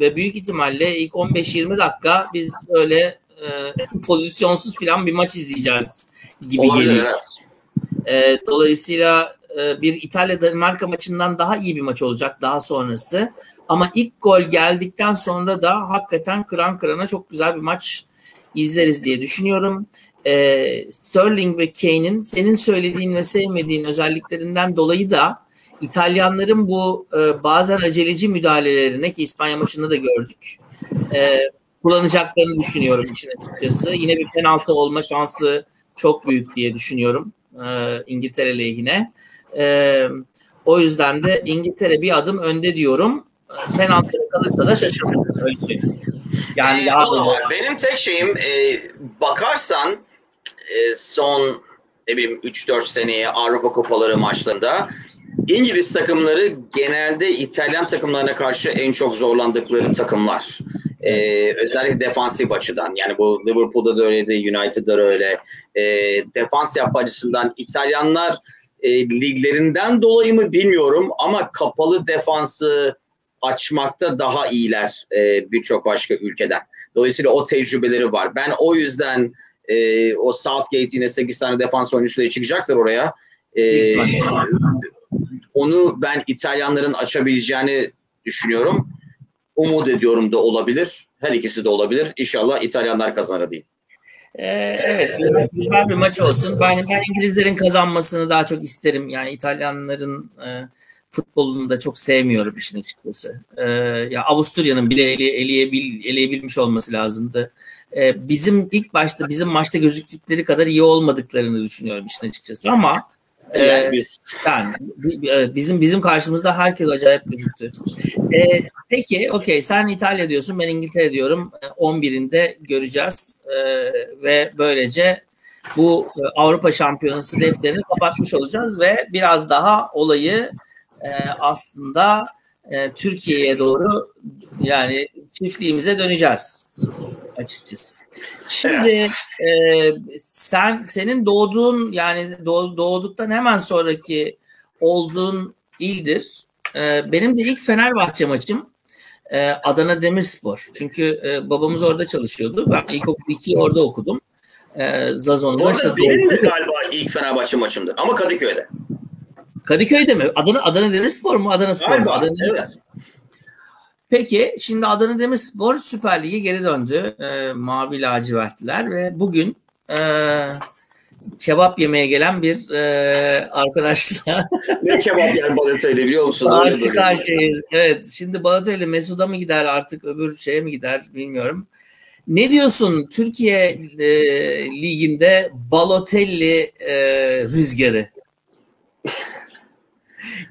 Ve büyük ihtimalle ilk 15-20 dakika biz öyle e, pozisyonsuz falan bir maç izleyeceğiz gibi Olabilir, geliyor. evet. E, dolayısıyla e, bir İtalya-Danimarka maçından daha iyi bir maç olacak daha sonrası. Ama ilk gol geldikten sonra da hakikaten kıran kırana çok güzel bir maç izleriz diye düşünüyorum. E, Sterling ve Kane'in senin söylediğin ve sevmediğin özelliklerinden dolayı da İtalyanların bu e, bazen aceleci müdahalelerine ki İspanya maçında da gördük. E, kullanacaklarını düşünüyorum için açıkçası. Yine bir penaltı olma şansı çok büyük diye düşünüyorum e, İngiltere lehine. E, o yüzden de İngiltere bir adım önde diyorum. Penaltıya kalırsa da şaşırmam. Öyle söyleyeyim. Yani Ee, var. Benim tek şeyim e, bakarsan e, son ne bileyim 3-4 seneye Avrupa Kupaları maçlarında İngiliz takımları genelde İtalyan takımlarına karşı en çok zorlandıkları takımlar. Ee, özellikle defansif açıdan. Yani bu Liverpool'da da öyleydi, United'da da öyle. Ee, defans yapma açısından İtalyanlar e, liglerinden dolayı mı bilmiyorum ama kapalı defansı açmakta daha iyiler e, birçok başka ülkeden. Dolayısıyla o tecrübeleri var. Ben o yüzden e, o Southgate yine 8 tane defans oyuncusuyla çıkacaktır oraya. E, onu ben İtalyanların açabileceğini düşünüyorum. Umut ediyorum da olabilir. Her ikisi de olabilir. İnşallah İtalyanlar kazanır diyeyim. Ee, evet güzel- bir maç olsun. Ben, ben İngilizlerin kazanmasını daha çok isterim. Yani İtalyanların e, futbolunu da çok sevmiyorum işin açıkçası. Ee, ya Avusturya'nın bile ele, eleyebil, eleyebilmiş olması lazımdı. Ee, bizim ilk başta bizim maçta gözüktükleri kadar iyi olmadıklarını düşünüyorum işin açıkçası ama e, Yani biz yani bi- bizim bizim karşımızda herkes acayip gözüktü. Ee, peki okey sen İtalya diyorsun ben İngiltere diyorum. Ee, 11'inde göreceğiz Ee, ve böylece bu e, Avrupa Şampiyonası defterini kapatmış olacağız ve biraz daha olayı e, aslında e, Türkiye'ye doğru yani çiftliğimize döneceğiz açıkçası. Şimdi e, sen senin doğduğun yani doğ- doğduktan hemen sonraki olduğun ildir. E, benim de ilk Fenerbahçe maçım e, Adana Demirspor. Çünkü e, babamız orada çalışıyordu. Ben ilkokul 2'yi orada okudum. E, Zazon'da arada benim de galiba ilk Fenerbahçe maçımdır. Ama Kadıköy'de. Kadıköy'de mi? Adana Adana Demirspor mu? Adana Spor mu? Adana Evet. Peki şimdi Adana Demirspor Süper Lig'e geri döndü. E, Mavi lacivertliler ve bugün e, kebap yemeye gelen bir e, arkadaşla Ne kebap yer Balatay'da biliyor musun? Karşı karşıyayız. Evet şimdi Balotelli Mesut'a mı gider artık öbür şeye mi gider bilmiyorum. Ne diyorsun Türkiye e, Ligi'nde Balotelli e, rüzgarı?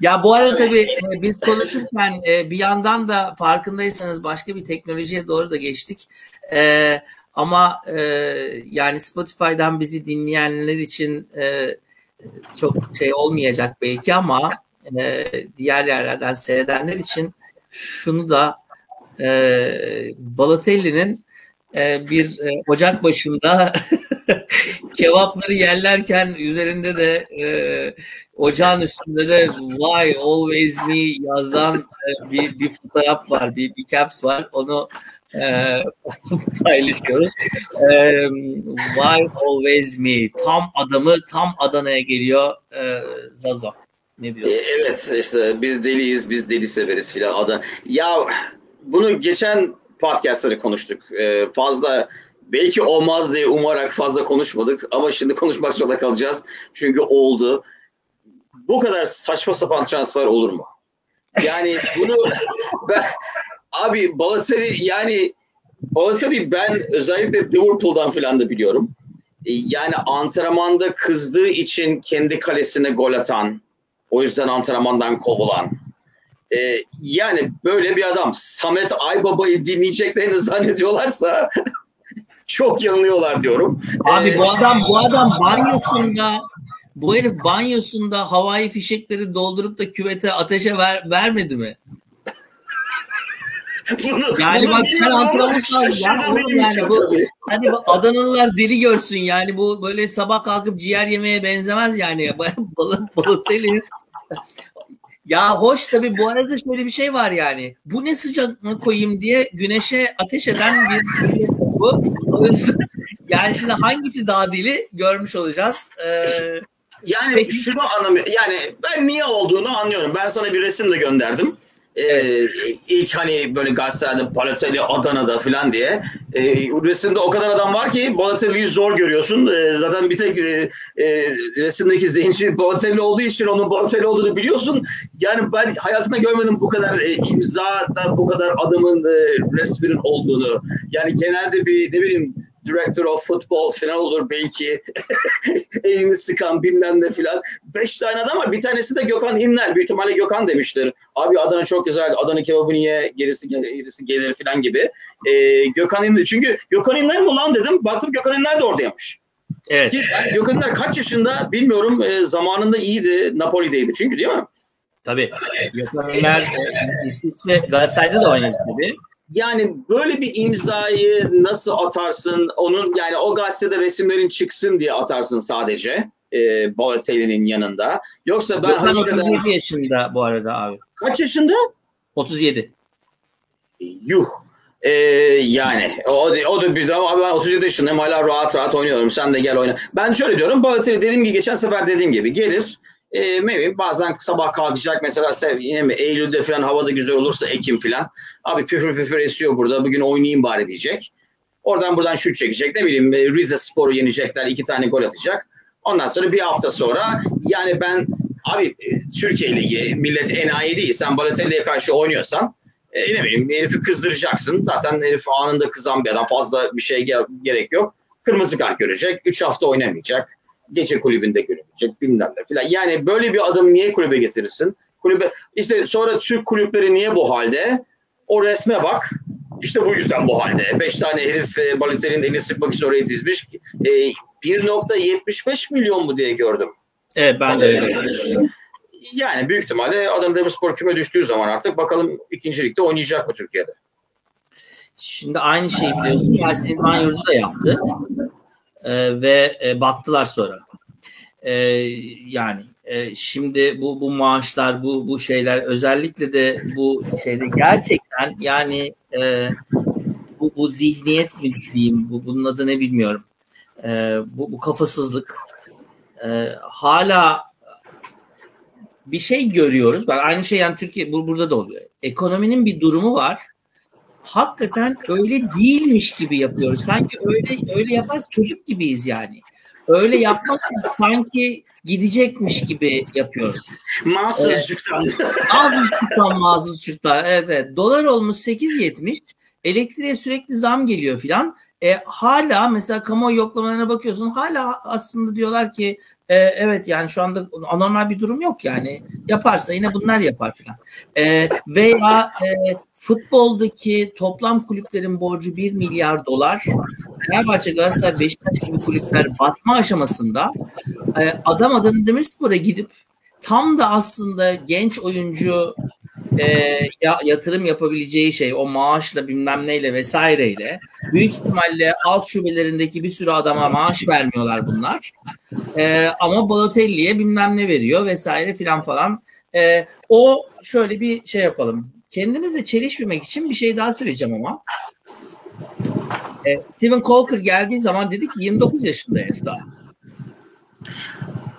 Ya bu arada tabii e, biz konuşurken e, bir yandan da farkındaysanız başka bir teknolojiye doğru da geçtik. E, ama yani Spotify'dan bizi dinleyenler için çok şey olmayacak belki ama diğer yerlerden seyredenler için şunu da Balotelli'nin e, bir e, ocak başında kebapları yerlerken üzerinde de e, ocağın üstünde de why always me yazan e, bir, bir fotoğraf var, bir, bir caps var. Onu e, paylaşıyoruz. E, why always me? Tam adamı tam Adana'ya geliyor e, Zazo. Ne diyorsun? Evet işte biz deliyiz, biz deli severiz filan. Ada. Ya bunu geçen podcastları konuştuk. E, fazla belki olmaz diye umarak fazla konuşmadık ama şimdi konuşmak zorunda kalacağız. Çünkü oldu. Bu kadar saçma sapan transfer olur mu? Yani bunu ben abi Balotelli yani Balotelli ben özellikle Liverpool'dan filan da biliyorum. E, Yani antrenmanda kızdığı için kendi kalesine gol atan, o yüzden antrenmandan kovulan. Ee, yani böyle bir adam Samet Aybaba'yı dinleyeceklerini zannediyorlarsa çok yanılıyorlar diyorum. Abi Ee, bu adam bu adam banyosunda bu herif banyosunda havai fişekleri doldurup da küvete ateşe ver, vermedi mi? bunu, Yani bunu bak sen bilmiyorum ama antrenman var ya, oğlum yani bu- tabii. Hadi bu Adanalılar deli görsün yani bu böyle sabah kalkıp ciğer yemeye benzemez yani. Balık Balotelli. Ya hoş tabii bu arada şöyle bir şey var yani. Bu ne sıcak mı koyayım diye güneşe ateş eden bir Yani şimdi hangisi daha deli görmüş olacağız. Ee, Yani Peki. şunu anlamıyorum. Yani ben niye olduğunu anlıyorum. Ben sana bir resim de gönderdim. Ee, ilk hani böyle gazetelerde Balotelli Adana'da falan diye. Ee, resimde o kadar adam var ki Balotelli'yi zor görüyorsun. Ee, zaten bir tek e, e, resimdeki zenci Balotelli olduğu için onun Balotelli olduğunu biliyorsun. Yani ben hayatımda görmedim bu kadar e, imzada bu kadar adamın e, resminin olduğunu. Yani genelde bir ne bileyim Director of Football falan olur belki. elini sıkan bilmem ne filan. Beş tane adam var. Bir tanesi de Gökhan İnler. Büyük ihtimalle Gökhan demiştir. Abi Adana çok güzel. Adana kebabı niye gerisi, gerisi gelir filan gibi. Ee, Gökhan İnler. Çünkü Gökhan İnler mi lan dedim. Baktım Gökhan İnler de oradaymış. evet. Ki ben Gökhan İnler kaç yaşında bilmiyorum. Ee, zamanında iyiydi. Napoli'deydi çünkü değil mi? Tabii. Gökhan Ömer e, İsviçre Galatasaray'da da oynadı tabii. Yani böyle bir imzayı nasıl atarsın? Onun yani o gazetede resimlerin çıksın diye atarsın sadece. E, Balotelli'nin yanında. Yoksa ben Gökhan hakikaten 37 yaşında bu arada abi. kaç yaşında? 37. Yuh. Ee, yani o, o da bir daha abi ben 37 yaşındayım hala rahat rahat oynuyorum. Sen de gel oyna. Ben şöyle diyorum. Balotelli dediğim gibi geçen sefer dediğim gibi gelir. E, maybe bazen sabah kalkacak mesela yine mi Eylül'de falan havada güzel olursa Ekim falan. Abi püfür püfür esiyor burada. Bugün oynayayım bari diyecek. Oradan buradan şut çekecek. Ne bileyim e, Rize Spor'u yenecekler. iki tane gol atacak. Ondan sonra bir hafta sonra yani ben abi e, Türkiye Ligi millet enayi değil. Sen Balotelli'ye karşı oynuyorsan e, ne bileyim herifi kızdıracaksın. Zaten herif anında kızan bir adam. Fazla bir şey ge- gerek yok. Kırmızı kart görecek. 3 hafta oynamayacak. Gece kulübünde görünecek bilmem ne filan. Yani böyle bir adamı niye kulübe getirirsin? Kulübe işte sonra Türk kulüpleri niye bu halde? O resme bak. İşte bu yüzden bu halde. 5 tane herif e, Balotelli'nin elini sıkmak için oraya dizmiş. E, 1.75 milyon mu diye gördüm. Evet ben de öyle. Yani büyük ihtimalle Adana Demirspor küme düştüğü zaman artık bakalım ikinci ligde oynayacak mı Türkiye'de? Şimdi aynı şeyi biliyorsun. Yasin Yurdu da yaptı. Ee, ve e, battılar sonra. Ee, yani e, şimdi bu bu maaşlar bu bu şeyler özellikle de bu şeyde gerçekten yani e, bu bu zihniyet mi diyeyim bu bunun adı ne bilmiyorum. Ee, bu bu kafasızlık e, hala bir şey görüyoruz. Bak aynı şey yani Türkiye bu burada da oluyor. Ekonominin bir durumu var hakikaten öyle değilmiş gibi yapıyoruz. Sanki öyle öyle yaparız çocuk gibiyiz yani. Öyle yapmazsak sanki gidecekmiş gibi yapıyoruz. Mahsuzcuktan. Mazlumluktan mazlumluktan. Evet, evet. Dolar olmuş 8.70. Elektriğe sürekli zam geliyor filan. E, hala mesela kamuoyu yoklamalarına bakıyorsun. Hala aslında diyorlar ki e, evet yani şu anda anormal bir durum yok yani. Yaparsa yine bunlar yapar filan. E, veya e, futboldaki toplam kulüplerin borcu 1 milyar dolar. Fenerbahçe, Galatasaray, Beşiktaş gibi kulüpler batma aşamasında e, adam Adana Demirspor'a gidip tam da aslında genç oyuncu e, ya, yatırım yapabileceği şey o maaşla bilmem neyle vesaireyle büyük ihtimalle alt şubelerindeki bir sürü adama maaş vermiyorlar bunlar. E, ama Balotelli'ye bilmem ne veriyor vesaire filan falan. E, o şöyle bir şey yapalım. Kendimizle çelişmemek için bir şey daha söyleyeceğim ama. E, Steven Colker geldiği zaman dedik 29 yaşında herif daha.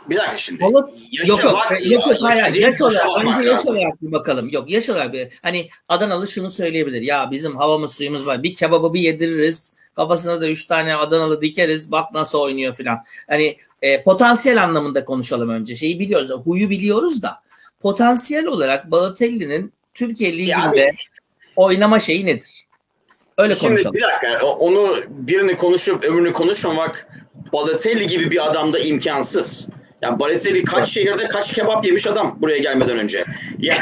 Bir dakika şimdi. Balık Yaşa yok yok. yok yok hayır, yaş olarak önce yaş olarak bir bakalım. Yok yaş olarak bir hani Adanalı şunu söyleyebilir. Ya bizim havamız suyumuz var. Bir kebabı bir yediririz. Kafasına da üç tane Adanalı dikeriz. Bak nasıl oynuyor filan. Hani e, potansiyel anlamında konuşalım önce. Şeyi biliyoruz. Huyu biliyoruz da. Potansiyel olarak Balotelli'nin Türkiye Ligi'nde oynama şeyi nedir? Öyle Şimdi konuşalım. bir dakika onu birini konuşup öbürünü konuşmamak Balotelli gibi bir adamda imkansız. Yani Balotelli kaç şehirde kaç kebap yemiş adam buraya gelmeden önce. Yani,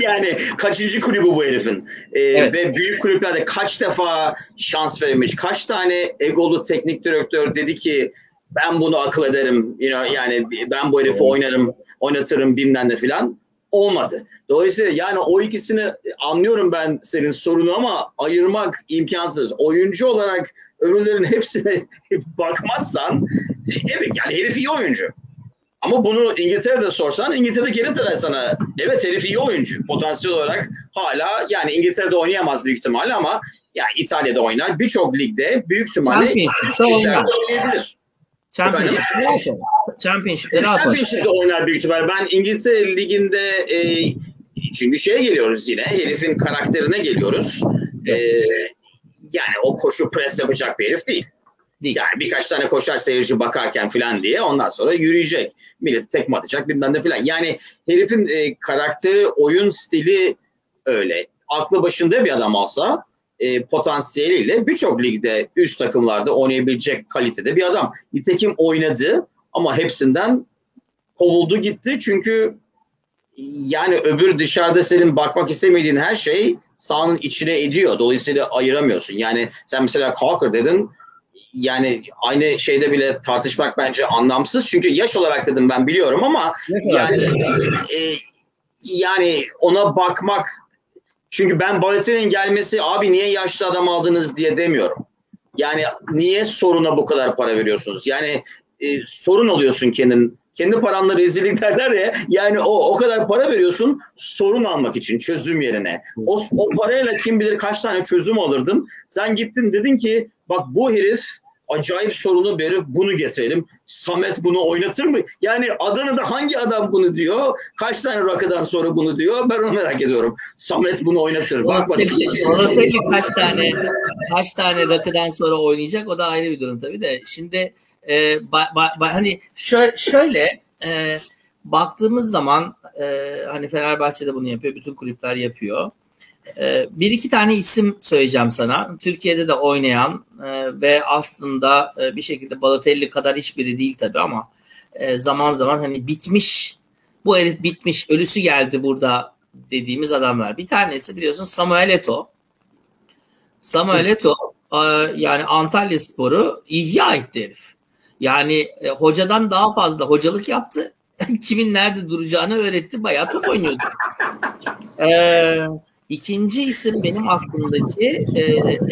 yani kaçıncı kulübü bu herifin. Ee, Evet. Ve büyük kulüplerde kaç defa şans verilmiş. Kaç tane egolu teknik direktör dedi ki ben bunu akıl ederim. You know, yani ben bu herifi oynarım, oynatırım bilmem ne filan. Olmadı. Dolayısıyla yani o ikisini anlıyorum ben senin sorunu ama ayırmak imkansız. Oyuncu olarak öbürlerin hepsine bakmazsan evet yani herif iyi oyuncu. Ama bunu İngiltere'de sorsan İngiltere'de gelip de der sana evet herif iyi oyuncu. Potansiyel olarak hala yani İngiltere'de oynayamaz büyük ihtimalle ama yani İtalya'da oynar. Birçok ligde büyük ihtimalle işlerde oynayabilir. Championship'te oynar. Championship'te rahat oynar. Büyük ihtimalle. Ben İngiltere Ligi'nde e, çünkü şeye geliyoruz yine. Herifin karakterine geliyoruz. E, yani o koşu pres yapacak bir herif değil. Değil. Yani birkaç tane koşar seyirci bakarken falan diye ondan sonra yürüyecek. Millet tekme atacak bilmem ne falan. Yani herifin e, karakteri, oyun stili öyle. Aklı başında bir adam olsa e, potansiyeliyle birçok ligde üst takımlarda oynayabilecek kalitede bir adam. Nitekim oynadı ama hepsinden kovuldu gitti çünkü yani öbür dışarıda senin bakmak istemediğin her şey sahanın içine ediyor. Dolayısıyla ayıramıyorsun. Yani sen mesela Cocker dedin yani aynı şeyde bile tartışmak bence anlamsız. Çünkü yaş olarak dedim ben biliyorum ama yani e, yani ona bakmak çünkü ben Balotelli'nin gelmesi abi niye yaşlı adam aldınız diye demiyorum. Yani niye soruna bu kadar para veriyorsunuz? Yani e, sorun oluyorsun kendin. Kendi paranla rezillik derler ya. Yani o o kadar para veriyorsun sorun almak için çözüm yerine. O, o parayla kim bilir kaç tane çözüm alırdın. Sen gittin dedin ki bak bu herif acayip sorunu verip bunu getirelim. Samet bunu oynatır mı? Yani Adana'da hangi adam bunu diyor? Kaç tane rakıdan sonra bunu diyor? Ben onu merak ediyorum. Samet bunu oynatır. Bak bak. Kaç tane kaç tane rakıdan sonra oynayacak o da ayrı bir durum tabii de. Şimdi e, ba- ba- ba- hani şöyle, şöyle e, baktığımız zaman e, hani Fenerbahçe'de bunu yapıyor, bütün kulüpler yapıyor. E, bir iki tane isim söyleyeceğim sana. Türkiye'de de oynayan e, ve aslında e, bir şekilde Balotelli kadar hiçbiri değil tabii ama e, zaman zaman hani bitmiş bu herif bitmiş ölüsü geldi burada dediğimiz adamlar. Bir tanesi biliyorsun Samuel Eto'o. Samuel Eto'o e, yani Antalya Sporu ihya etti herif. Yani e, hocadan daha fazla hocalık yaptı. Kimin nerede duracağını öğretti. Bayağı top oynuyordu. Ee, ikinci isim benim aklımdaki e,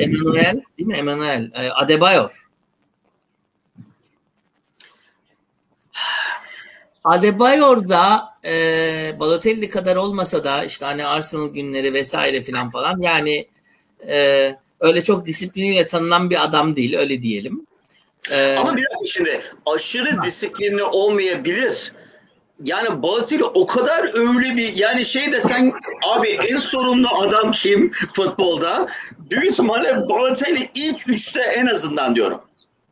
Emmanuel değil mi? Emmanuel e, Adebayor. Adebayor da e, Balotelli kadar olmasa da işte hani Arsenal günleri vesaire filan falan yani e, öyle çok disipliniyle tanınan bir adam değil öyle diyelim. E, Ama bir dakika şimdi aşırı disiplinli olmayabilir. Yani Balotelli o kadar öyle bir yani şey de sen abi en sorumlu adam kim futbolda? Büyük ihtimalle Balotelli ilk üçte en azından diyorum.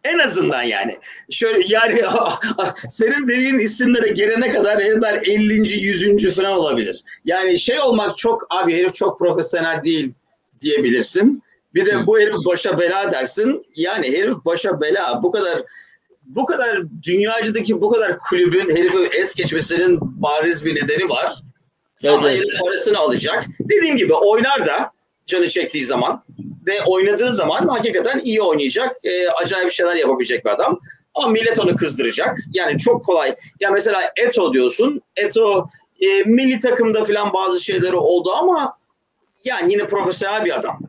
En azından yani. Şöyle yani senin dediğin isimlere gelene kadar herifler 50. 100. falan olabilir. Yani şey olmak çok abi herif çok profesyonel değil diyebilirsin. Bir de bu herif başa bela dersin. Yani herif başa bela. Bu kadar bu kadar dünyacıdaki bu kadar kulübün herifi es geçmesinin bariz bir nedeni var. Evet, Ama herif parasını alacak. Dediğim gibi oynar da canı çektiği zaman ve oynadığı zaman hakikaten iyi oynayacak. E, acayip şeyler yapabilecek bir adam. Ama millet onu kızdıracak. Yani çok kolay. Ya mesela Eto diyorsun. Eto e, milli takımda falan bazı şeyleri oldu ama yani yine profesyonel bir adam.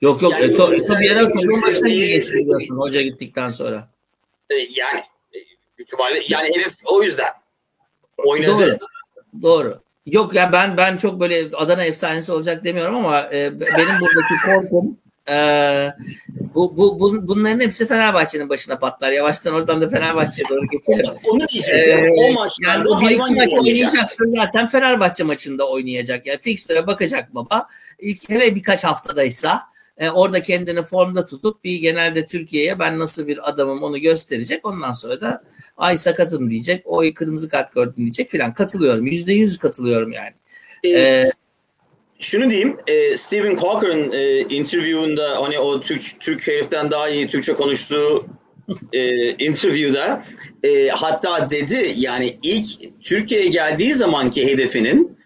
Yok yok Yani Eto, Eto bir ara mesela- takım başına iyi hoca gittikten sonra. E, yani e, ihtimalle yani herif o yüzden oynadı. Doğru. Doğru. Yok ya ben ben çok böyle Adana efsanesi olacak demiyorum ama e, benim buradaki korkum e, bu, bu, bu bunların hepsi Fenerbahçe'nin başına patlar. Yavaştan oradan da Fenerbahçe'ye doğru geçelim. Onu diyecektim. Ee, o yani o bir maç oynayacaksa zaten Fenerbahçe maçında oynayacak. Yani fikstüre bakacak baba. İlk hele birkaç haftadaysa e, orada kendini formda tutup bir genelde Türkiye'ye ben nasıl bir adamım onu gösterecek. Ondan sonra da ay sakatım diyecek. Oy kırmızı kart gördüm diyecek filan. Katılıyorum. Yüzde yüz katılıyorum yani. Ee, Ee, şunu diyeyim, e, Stephen Cocker'ın e, interview'unda hani o Türk, Türk heriften daha iyi Türkçe konuştuğu e, interview'da. E, hatta dedi yani ilk Türkiye'ye geldiği zamanki hedefinin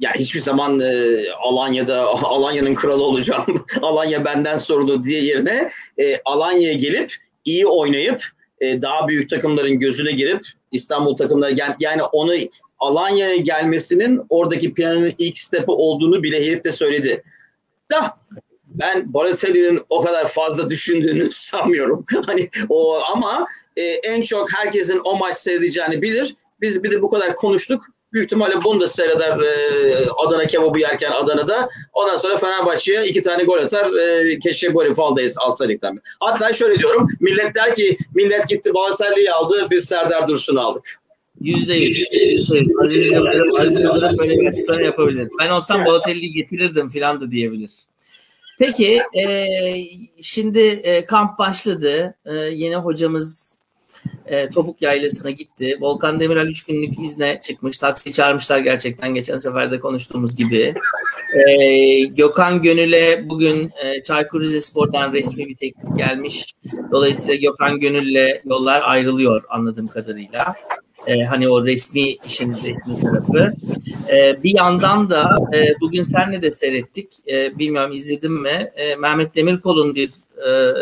yani hiçbir zaman e, Alanya'da Alanya'nın kralı olacağım, Alanya benden sorulur diye yerine e, Alanya'ya gelip iyi oynayıp e, daha büyük takımların gözüne girip İstanbul takımları yani onu Alanya'ya gelmesinin oradaki planın ilk stepi olduğunu bile herif de söyledi. Da ben Balotelli'nin o kadar fazla düşündüğünü sanmıyorum. hani o ama e, en çok herkesin o maç seyredeceğini bilir. Biz bir de bu kadar konuştuk. Büyük ihtimalle bunu da seyreder e, Adana kebabı yerken Adana'da. Ondan sonra Fenerbahçe'ye iki tane gol atar. E, keşke bu herifi aldayız, alsaydık tabii. Hatta şöyle diyorum. Millet der ki millet gitti Balotelli'yi aldı. Biz Serdar Dursun'u aldık. Yüzde yüz. Aziz Yıldırım, Aziz Yıldırım böyle bir açıklama yapabilir. Ben olsam Balotelli'yi getirirdim falan da diyebilir. Peki e, şimdi e, kamp başladı. E, yeni hocamız e, Topuk Yaylası'na gitti. Volkan Demirel 3 günlük izne çıkmış. Taksi çağırmışlar gerçekten geçen seferde konuştuğumuz gibi. E, Gökhan Gönül'e bugün e, Çaykur Rizespor'dan resmi bir teklif gelmiş. Dolayısıyla Gökhan Gönül'le yollar ayrılıyor anladığım kadarıyla. E, hani o resmi işin resmi tarafı. E, bir yandan da e, bugün senle de seyrettik. E, bilmiyorum izledin mi? E, Mehmet Demirkol'un bir e,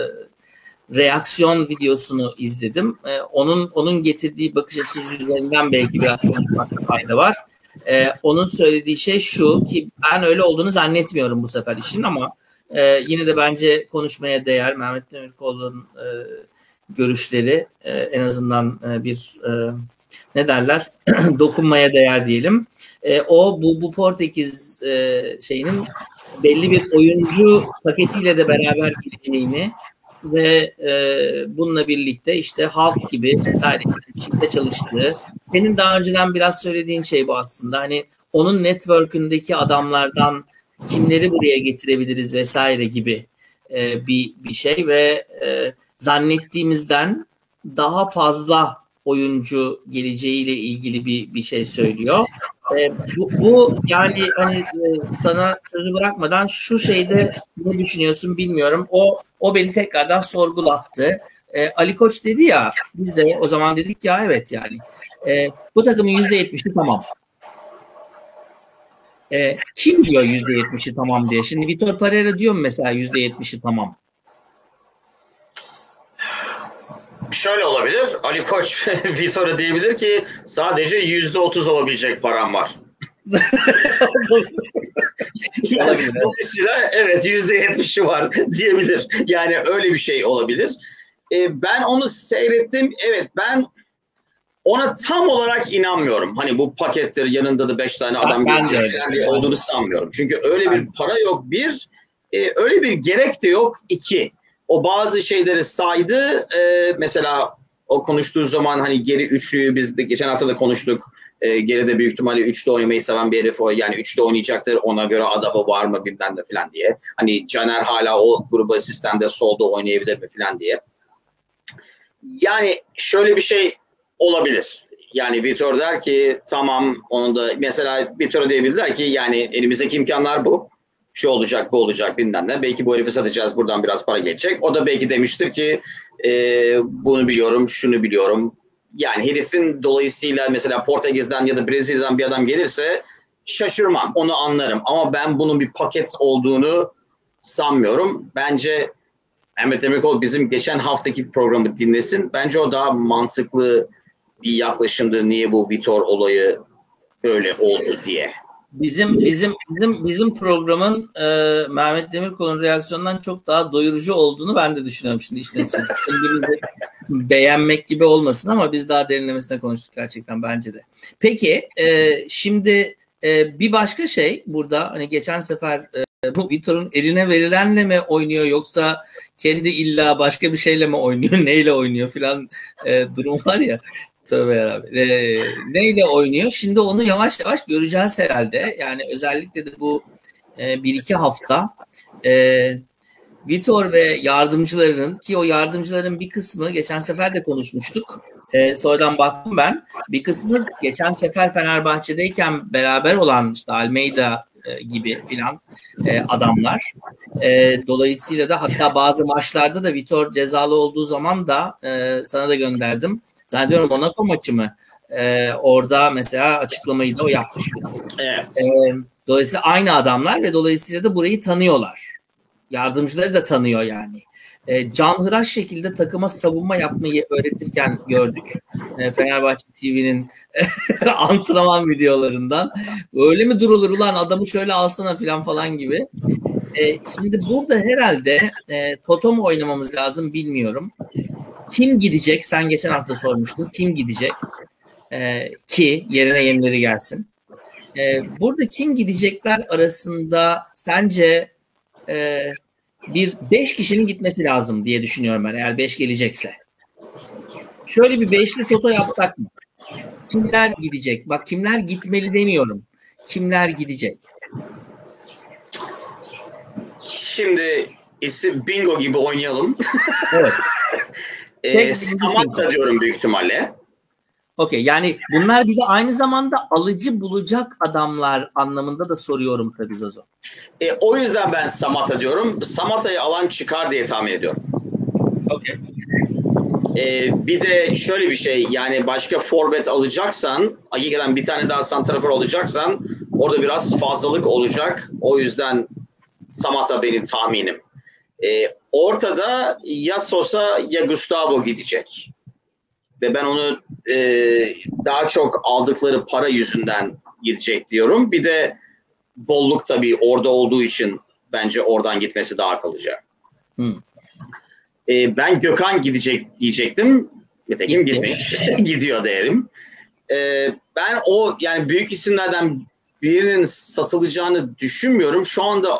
reaksiyon videosunu izledim. E, onun onun getirdiği bakış açısı üzerinden belki biraz konuşmakta fayda var. E, onun söylediği şey şu ki ben öyle olduğunu zannetmiyorum bu sefer işin ama e, yine de bence konuşmaya değer. Mehmet Demirkol'un e, görüşleri e, en azından e, bir e, ne derler dokunmaya değer diyelim. E, o bu bu Portekiz e, şeyinin belli bir oyuncu paketiyle de beraber geleceğini ve e, bununla birlikte işte halk gibi vesaire içinde çalıştığı senin daha önceden biraz söylediğin şey bu aslında hani onun network'ündeki adamlardan kimleri buraya getirebiliriz vesaire gibi e, bir bir şey ve e, zannettiğimizden daha fazla oyuncu geleceğiyle ilgili bir bir şey söylüyor. E, bu, bu yani hani e, sana sözü bırakmadan şu şeyde ne düşünüyorsun bilmiyorum. O o beni tekrardan sorgulattı. E, Ali Koç dedi ya biz de o zaman dedik ya evet yani e, bu takımın yüzde yetmişi tamam. E, kim diyor yüzde yetmişi tamam diye? Şimdi Vitor Pereira diyor mesela yüzde yetmişi tamam? Şöyle olabilir. Ali Koç Vitor'a diyebilir ki sadece yüzde otuz olabilecek param var. yani, dolayısıyla evet yüzde yetmişi var diyebilir. Yani öyle bir şey olabilir. Ee, ben onu seyrettim. Evet ben ona tam olarak inanmıyorum. Hani bu pakettir yanında da beş tane adam gelecek diye olduğunu sanmıyorum. Çünkü öyle bir para yok. Bir, e, öyle bir gerek de yok. İki, o bazı şeyleri saydı. E, mesela o konuştuğu zaman hani geri üçlüyü biz de geçen hafta da konuştuk. E, geride büyük ihtimalle üçlü oynamayı seven bir herif o. Yani üçlü oynayacaktır. Ona göre adabı var mı bilmem de falan diye. Hani Caner hala o gruba sistemde solda oynayabilir mi falan diye. Yani şöyle bir şey olabilir. Yani Vitor der ki tamam onu da mesela Vitor diyebilirler ki yani elimizdeki imkanlar bu şu olacak, bu olacak bilmem ne. Belki bu herifi satacağız, buradan biraz para gelecek. O da belki demiştir ki e, bunu biliyorum, şunu biliyorum. Yani herifin dolayısıyla mesela Portekiz'den ya da Brezilya'dan bir adam gelirse şaşırmam, onu anlarım. Ama ben bunun bir paket olduğunu sanmıyorum. Bence Mehmet Demirkol bizim geçen haftaki programı dinlesin. Bence o daha mantıklı bir yaklaşımdı niye bu Vitor olayı böyle oldu diye. Bizim bizim bizim bizim programın e, Mehmet Demirkol'un reaksiyonundan çok daha doyurucu olduğunu ben de düşünüyorum şimdi işin beğenmek gibi olmasın ama biz daha derinlemesine konuştuk gerçekten bence de. Peki e, şimdi e, bir başka şey burada hani geçen sefer e, bu Vitor'un eline verilenle mi oynuyor yoksa kendi illa başka bir şeyle mi oynuyor neyle oynuyor filan e, durum var ya. Tövbe yarabbim. Ee, neyle oynuyor? Şimdi onu yavaş yavaş göreceğiz herhalde. Yani özellikle de bu e, bir iki hafta e, Vitor ve yardımcılarının ki o yardımcıların bir kısmı geçen sefer de konuşmuştuk. E, sonradan baktım ben. Bir kısmı geçen sefer Fenerbahçe'deyken beraber olan işte Almeida e, gibi filan e, adamlar. E, dolayısıyla da hatta bazı maçlarda da Vitor cezalı olduğu zaman da e, sana da gönderdim. Zannediyorum Monaco maçı mı? E, orada mesela açıklamayı da o yapmış. Evet. E, dolayısıyla aynı adamlar ve dolayısıyla da burayı tanıyorlar. Yardımcıları da tanıyor yani. E, canhıraş şekilde takıma savunma yapmayı öğretirken gördük. E, Fenerbahçe TV'nin antrenman videolarından. Öyle mi durulur ulan adamı şöyle alsana falan falan gibi. E, şimdi burada herhalde e, Toto mu oynamamız lazım bilmiyorum. Kim gidecek? Sen geçen hafta sormuştun. Kim gidecek? E, ki yerine yemleri gelsin. E, burada kim gidecekler arasında sence e, bir beş kişinin gitmesi lazım diye düşünüyorum ben eğer beş gelecekse. Şöyle bir beşli toto yapsak mı? Kimler gidecek? Bak kimler gitmeli demiyorum. Kimler gidecek? Şimdi isim bingo gibi oynayalım. Evet. e, Tek Samatta diyorum büyük ihtimalle. Okey yani bunlar bir de aynı zamanda alıcı bulacak adamlar anlamında da soruyorum tabii Zazo. E, o yüzden ben Samata diyorum. Samata'yı alan çıkar diye tahmin ediyorum. Okey. E, bir de şöyle bir şey yani başka forvet alacaksan hakikaten bir tane daha santrafor alacaksan orada biraz fazlalık olacak. O yüzden Samata benim tahminim. E, ortada ya Sosa ya Gustavo gidecek. Ve ben onu e, daha çok aldıkları para yüzünden gidecek diyorum. Bir de bolluk tabii orada olduğu için bence oradan gitmesi daha kalıcı. Hı. E, ben Gökhan gidecek diyecektim. Nitekim gitmiş. Gidiyor diyelim. E, ben o yani büyük isimlerden birinin satılacağını düşünmüyorum. Şu anda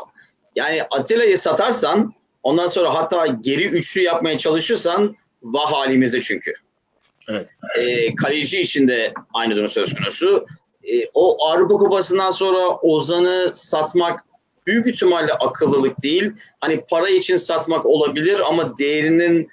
yani Atilla'yı satarsan ondan sonra hatta geri üçlü yapmaya çalışırsan vah halimizde çünkü. Evet. E, kaleci için de aynı durum söz konusu. E, o Avrupa Kupası'ndan sonra Ozan'ı satmak büyük ihtimalle akıllılık değil. Hani para için satmak olabilir ama değerinin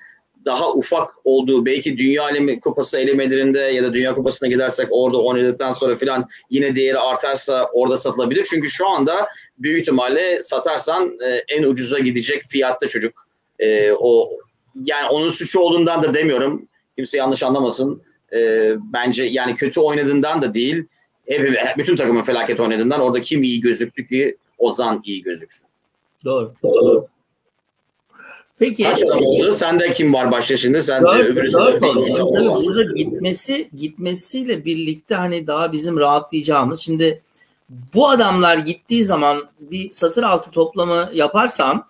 daha ufak olduğu belki Dünya Alemi Kupası elemelerinde ya da Dünya Kupası'na gidersek orada oynadıktan sonra filan yine değeri artarsa orada satılabilir. Çünkü şu anda büyük ihtimalle satarsan e, en ucuza gidecek fiyatta çocuk. E, o yani onun suçu olduğundan da demiyorum. Kimse yanlış anlamasın. E, bence yani kötü oynadığından da değil. Hep, bütün takımın felaket oynadığından orada kim iyi gözüktü ki Ozan iyi gözüksün. Doğru. Doğru. Peki. Kaç adam oldu? Sende kim var başta şimdi? Sen de öbürü burada gitmesi gitmesiyle birlikte hani daha bizim rahatlayacağımız. Şimdi bu adamlar gittiği zaman bir satır altı toplamı yaparsam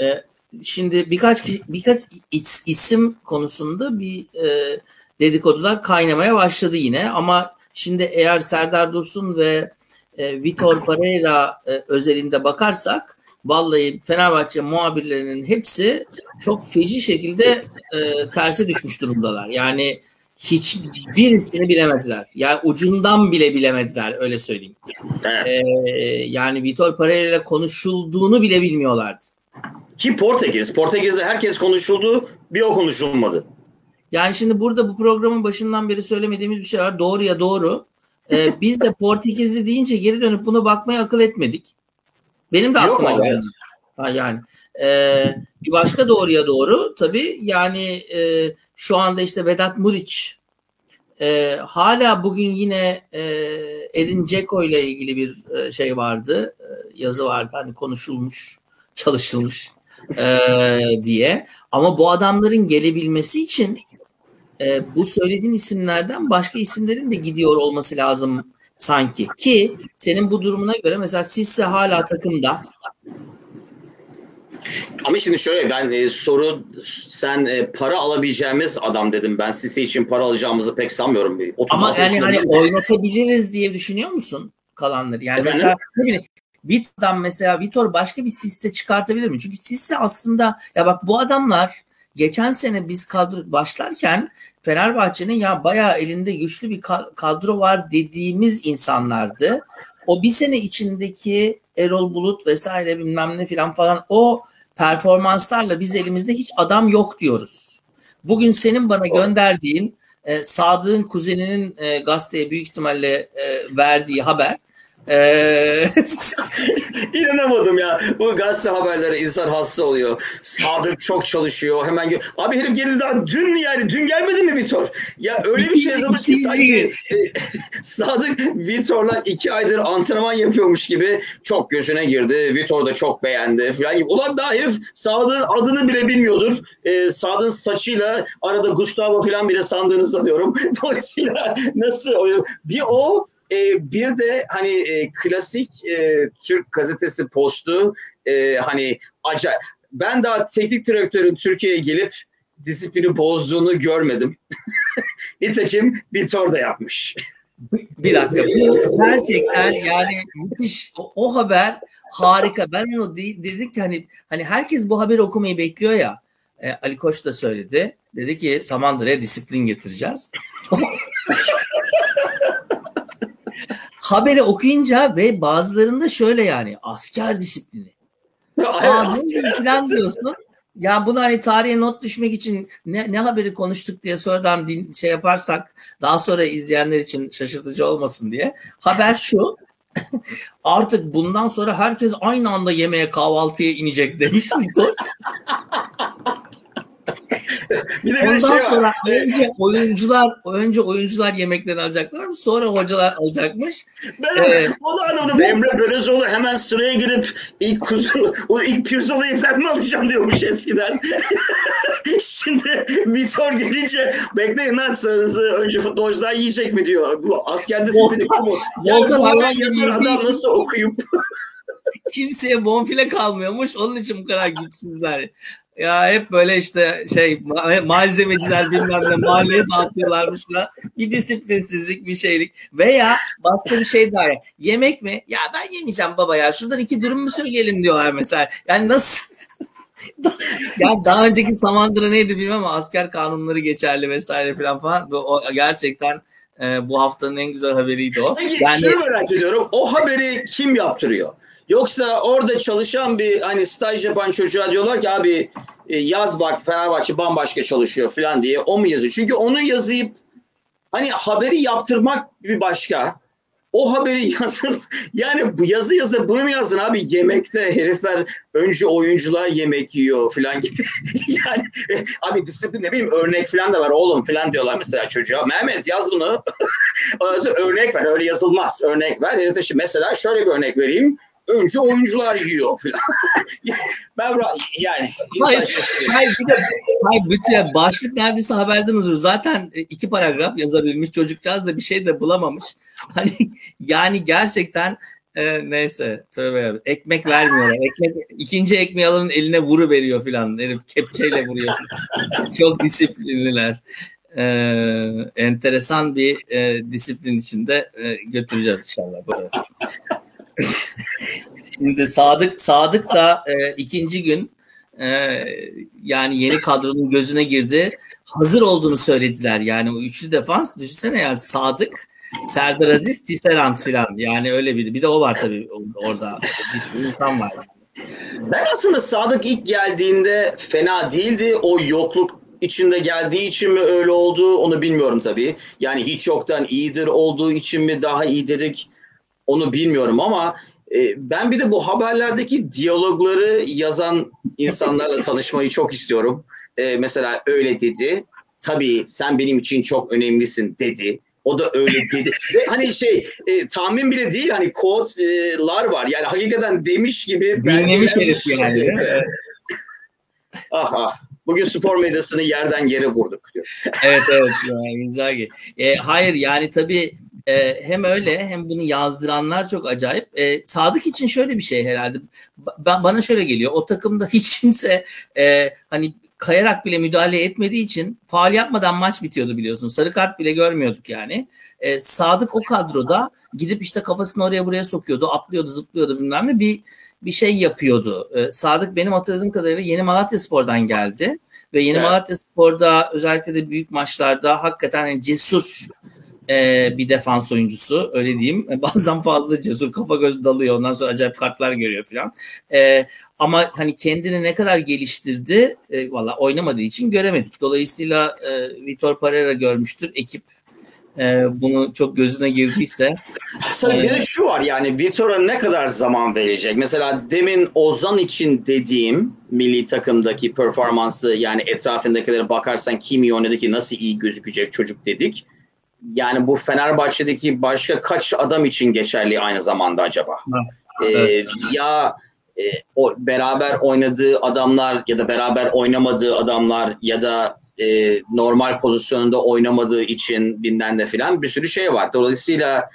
e, şimdi birkaç kişi- birkaç is- isim konusunda bir e, dedikodular kaynamaya başladı yine ama şimdi eğer Serdar Dursun ve e, Vitor Pereira e, özelinde bakarsak vallahi Fenerbahçe muhabirlerinin hepsi çok feci şekilde e, terse düşmüş durumdalar. Yani hiçbirisini bilemediler. Yani ucundan bile bilemediler öyle söyleyeyim. Evet. E, yani Vitor Pereira ile konuşulduğunu bile bilmiyorlardı. Ki Portekiz. Portekiz'de herkes konuşuldu. Bir o konuşulmadı. Yani şimdi burada bu programın başından beri söylemediğimiz bir şey var. Doğru ya doğru. Ee, biz de Portekizli deyince geri dönüp buna bakmaya akıl etmedik. Benim de Yok aklıma mu? geldi. Ha, yani Ee, bir başka doğruya doğru tabii yani e, şu anda işte Vedat Muriç e, hala bugün yine e, Edin Dzeko ile ilgili bir e, şey vardı e, yazı vardı hani konuşulmuş çalışılmış e, diye ama bu adamların gelebilmesi için e, bu söylediğin isimlerden başka isimlerin de gidiyor olması lazım sanki ki senin bu durumuna göre mesela Sisse hala takımda Ama şimdi şöyle ben e, soru sen e, para alabileceğimiz adam dedim. Ben Sisi için para alacağımızı pek sanmıyorum. Bir 36 Ama yani hani oynatabiliriz diye düşünüyor musun kalanları? Yani Efendim? mesela ne bileyim Vitor'dan mesela Vitor başka bir Sisse çıkartabilir mi? Çünkü Sisse aslında ya bak bu adamlar geçen sene biz kadro başlarken Fenerbahçe'nin ya bayağı elinde güçlü bir ka- kadro var dediğimiz insanlardı. O bir sene içindeki Erol Bulut vesaire bilmem ne filan falan o performanslarla biz elimizde hiç adam yok diyoruz. Bugün senin bana gönderdiğin e, Sadık'ın kuzeninin e, gazeteye büyük ihtimalle e, verdiği haber Ee, İnanamadım ya. Bu gazete haberleri insan hasta oluyor. Sadık çok çalışıyor. Hemen gö- Abi herif geldi daha dün yani dün gelmedi mi Vitor? Ya öyle bir şey yazılmış ki sanki e, Sadık Vitor'la iki aydır antrenman yapıyormuş gibi çok gözüne girdi. Vitor da çok beğendi falan gibi. Ulan daha herif Sadık'ın adını bile bilmiyordur. E, Sadık'ın saçıyla arada Gustavo falan bile sandığını sanıyorum. Dolayısıyla nasıl bir o e, bir de hani e, klasik e, Türk gazetesi postu e, hani acayip. Ben daha teknik direktörün Türkiye'ye gelip disiplini bozduğunu görmedim. Nitekim Vitor da yapmış. bir dakika. Gerçekten yani müthiş. O, o haber harika. Ben onu de- dedik ki hani hani herkes bu haberi okumayı bekliyor ya. E, Ali Koç da söyledi. Dedi ki Samandıra'ya disiplin getireceğiz. Haberi okuyunca ve bazılarında şöyle yani asker disiplini. Aa, ne falan diyorsun. Ya bunu hani tarihe not düşmek için ne, ne haberi konuştuk diye sonradan din, şey yaparsak daha sonra izleyenler için şaşırtıcı olmasın diye. Haber şu. Artık bundan sonra herkes aynı anda yemeğe kahvaltıya inecek demiş. bir de bir Ondan şey var. sonra önce oyuncular önce oyuncular yemeklerini alacaklarmış sonra hocalar alacakmış. Ben Ee, o da anlamadım. Emre Belözoğlu hemen sıraya girip ilk kuzu, o ilk pirzolayı ben mi alacağım diyormuş eskiden. Şimdi Vitor gelince bekleyin lan önce futbolcular yiyecek mi diyor. Bu asker disiplini Volkan- bu. Yani Volkan bu gibi adam nasıl okuyup Kimseye bonfile kalmıyormuş. Onun için bu kadar güçsüzler. Ya hep böyle işte şey ma- malzemeciler bilmem ne mahalleye dağıtıyorlarmış da bir disiplinsizlik bir şeylik. Veya başka bir şey daha yemek mi? Ya ben yemeyeceğim baba ya. Şuradan iki dürüm mü söyleyelim diyorlar mesela. Yani nasıl? Yani daha önceki Samandıra neydi bilmem ama asker kanunları geçerli vesaire falan falan. O gerçekten e, bu haftanın en güzel haberiydi o. Peki Yani şunu merak ediyorum. O haberi kim yaptırıyor? Yoksa orada çalışan bir hani staj yapan çocuğa diyorlar ki abi e, yaz bak Fenerbahçe bambaşka çalışıyor falan diye o mu yazıyor? Çünkü onu yazıp hani haberi yaptırmak bir başka. O haberi yazın yani bu yazı yazı bunu mu yazın abi yemekte herifler önce oyuncular yemek yiyor falan gibi. yani e, abi disiplin ne bileyim örnek falan da var oğlum falan diyorlar mesela çocuğa. Mehmet yaz bunu. Örnek ver öyle yazılmaz. Örnek ver. Mesela şöyle bir örnek vereyim. Önce oyuncular yiyor falan. ben yani Hayır, hayır bir de hayır, bütün başlık neredeyse haberden uzun. Zaten e, iki paragraf yazabilmiş çocukcağız da bir şey de bulamamış. Hani yani gerçekten e, neyse tövbe ya. Ekmek vermiyorlar. Ekmek ikinci ekmeği alanın eline vuru veriyor filan. Herif kepçeyle vuruyor. Çok disiplinliler. E, enteresan bir e, disiplin içinde e, götüreceğiz inşallah. Şimdi Sadık Sadık da e, ikinci gün e, yani yeni kadronun gözüne girdi. Hazır olduğunu söylediler. Yani o üçlü defans düşünsene yani Sadık, Serdar Aziz, Tisserand filan. Yani öyle bir bir de o var tabii orada. Bir sürü insan var. Ben aslında Sadık ilk geldiğinde fena değildi. O yokluk içinde geldiği için mi öyle oldu onu bilmiyorum tabii. Yani hiç yoktan iyidir olduğu için mi daha iyi dedik onu bilmiyorum ama ben bir de bu haberlerdeki diyalogları yazan insanlarla tanışmayı çok istiyorum. E, mesela öyle dedi. Tabii sen benim için çok önemlisin dedi. O da öyle dedi. Ve hani şey e, tahmin bile değil hani kodlar var. Yani hakikaten demiş gibi. Dinlemiş herif yani. ah ah. Bugün spor medyasını yerden yere vurduk diyor. evet evet yani Inzaghi. E, hayır yani tabii e, hem öyle hem bunu yazdıranlar çok acayip. E, Sadık için şöyle bir şey herhalde. Ba- bana şöyle geliyor. O takımda hiç kimse e, hani kayarak bile müdahale etmediği için faal yapmadan maç bitiyordu biliyorsun. Sarı kart bile görmüyorduk yani. E, Sadık o kadroda gidip işte kafasını oraya buraya sokuyordu, atlıyordu, zıplıyordu bilmem ne bir bir şey yapıyordu. E, Sadık benim hatırladığım kadarıyla Yeni Malatya Spor'dan geldi ve Yeni Evet. Malatya Spor'da özellikle de büyük maçlarda hakikaten yani cesur e, bir defans oyuncusu öyle diyeyim. Bazen fazla cesur kafa göz dalıyor ondan sonra acayip kartlar görüyor falan. E, ama hani kendini ne kadar geliştirdi e, valla oynamadığı için göremedik. Dolayısıyla e, Vitor Pereira görmüştür ekip e, bunu çok gözüne girdiyse. Tabii bir de şu var yani Vitor'a ne kadar zaman verecek? Mesela demin Ozan için dediğim milli takımdaki performansı yani etrafındakilere bakarsan kim iyi oynadı ki nasıl iyi gözükecek çocuk dedik. Yani bu Fenerbahçe'deki başka kaç adam için geçerli aynı zamanda acaba? Ee, ya e, o beraber oynadığı adamlar ya da beraber oynamadığı adamlar ya da e, normal pozisyonunda oynamadığı için binden de filan bir sürü şey var. Dolayısıyla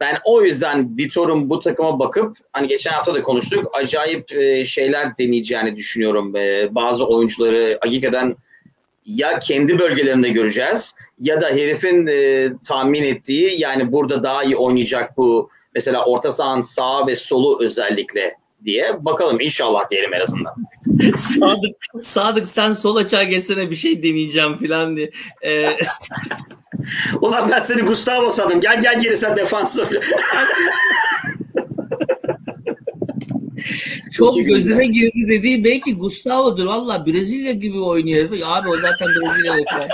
ben o yüzden Vitor'un bu takıma bakıp hani geçen hafta da konuştuk acayip e, şeyler deneyeceğini düşünüyorum. E, bazı oyuncuları hakikaten ya kendi bölgelerinde göreceğiz ya da herifin e, tahmin ettiği yani burada daha iyi oynayacak bu mesela orta sahanın sağ ve solu özellikle diye bakalım inşallah diyelim en azından. Sadık, Sadık sen sol açığa geçsene bir şey deneyeceğim falan diye. Ee, Ulan ben seni Gustavo sandım. Gel gel geri sen defansa. çok İki gözüme girdi dediği belki Gustavo'dur. Valla Brezilya gibi oynuyor. herif. Abi o zaten Brezilyalı falan.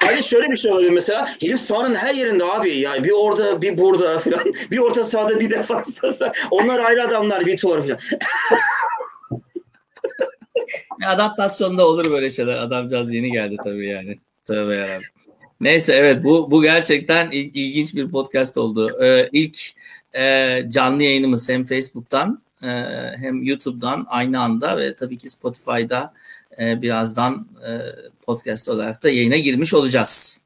Hani şöyle bir şey olabilir mesela. Herif sahanın her yerinde abi. Yani bir orada bir burada falan. Bir orta sahada bir defansta falan. Onlar ayrı adamlar Vitor falan. Adaptasyonda olur böyle şeyler. Adamcağız yeni geldi tabii yani. Tövbe yarabbim. Neyse evet bu bu gerçekten il- ilginç bir podcast oldu. Ee, ilk e, canlı yayınımız hem Facebook'tan e, hem YouTube'dan aynı anda ve tabii ki Spotify'da e, birazdan e, podcast olarak da yayına girmiş olacağız.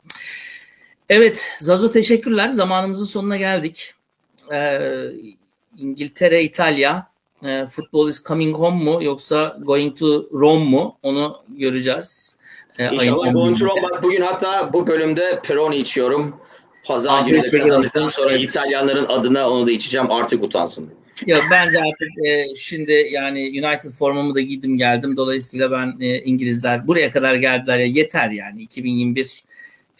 Evet Zazo teşekkürler. Zamanımızın sonuna geldik. Ee, İngiltere, İtalya e, football is coming home mu yoksa going to Rome mu onu göreceğiz. E, İnşallah going to 11'inde. Rome. Bak bugün hatta bu bölümde Peroni içiyorum. Pazar günü de kazandıktan sonra İtalyanların adına onu da içeceğim. Artık utansın. Ya bence artık e, şimdi yani United formamı da giydim geldim. Dolayısıyla ben e, İngilizler buraya kadar geldiler. Ya yeter yani. 2021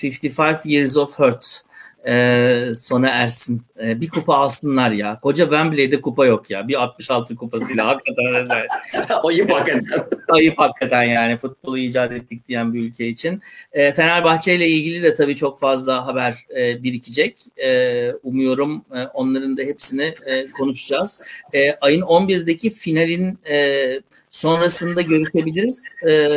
55 years of hurt e, sona ersin. E, bir kupa alsınlar ya. Koca Wembley'de kupa yok ya. Bir 66 kupasıyla hakikaten rezalet. Ayıp hakikaten. Ayıp hakikaten yani futbolu icat ettik diyen bir ülke için. E, Fenerbahçe ile ilgili de tabii çok fazla haber e, birikecek. E, umuyorum e, onların da hepsini e, konuşacağız. E, ayın 11'deki finalin e, sonrasında görüşebiliriz. E,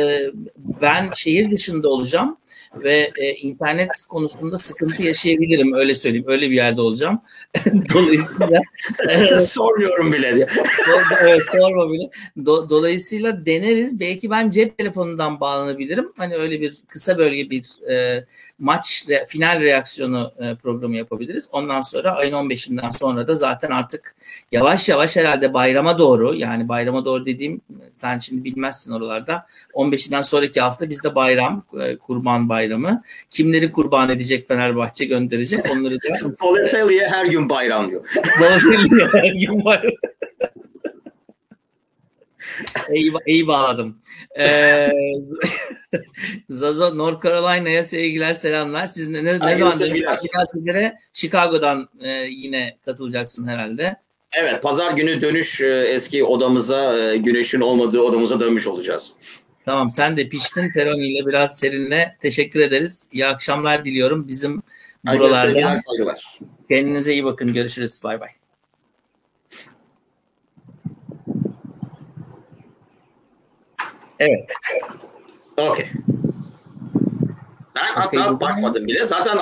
ben şehir dışında olacağım ve e, internet konusunda sıkıntı yaşayabilirim öyle söyleyeyim. Öyle bir yerde olacağım. Dolayısıyla Sormuyorum bile diye. evet sorma bile. Do- dolayısıyla deneriz. Belki ben cep telefonundan bağlanabilirim. Hani öyle bir kısa bölge bir e, maç re- final reaksiyonu e, programı yapabiliriz. Ondan sonra ayın 15'inden sonra da zaten artık yavaş yavaş herhalde bayrama doğru yani bayrama doğru dediğim sen şimdi bilmezsin oralarda 15'inden sonraki hafta bizde bayram e, kurban bayramı. Kimleri kurban edecek Fenerbahçe gönderecek onları da Poleseli'ye her gün bayram diyor. Dolayısıyla her gün var. iyi, iyi bağladım. Ee, Zazo North Carolina'ya sevgiler selamlar. Siz ne, ne, Hayırlı zaman sevgiler. Chicago'dan e, yine katılacaksın herhalde. Evet, pazar günü dönüş e, eski odamıza, e, güneşin olmadığı odamıza dönmüş olacağız. Tamam sen de piştin Peroni ile biraz serinle. Teşekkür ederiz. İyi akşamlar diliyorum. Bizim buralarda. Kendinize iyi bakın. Görüşürüz. Bay bay. Evet. Okey. Ben hatta Okey, bu- bakmadım bile. Zaten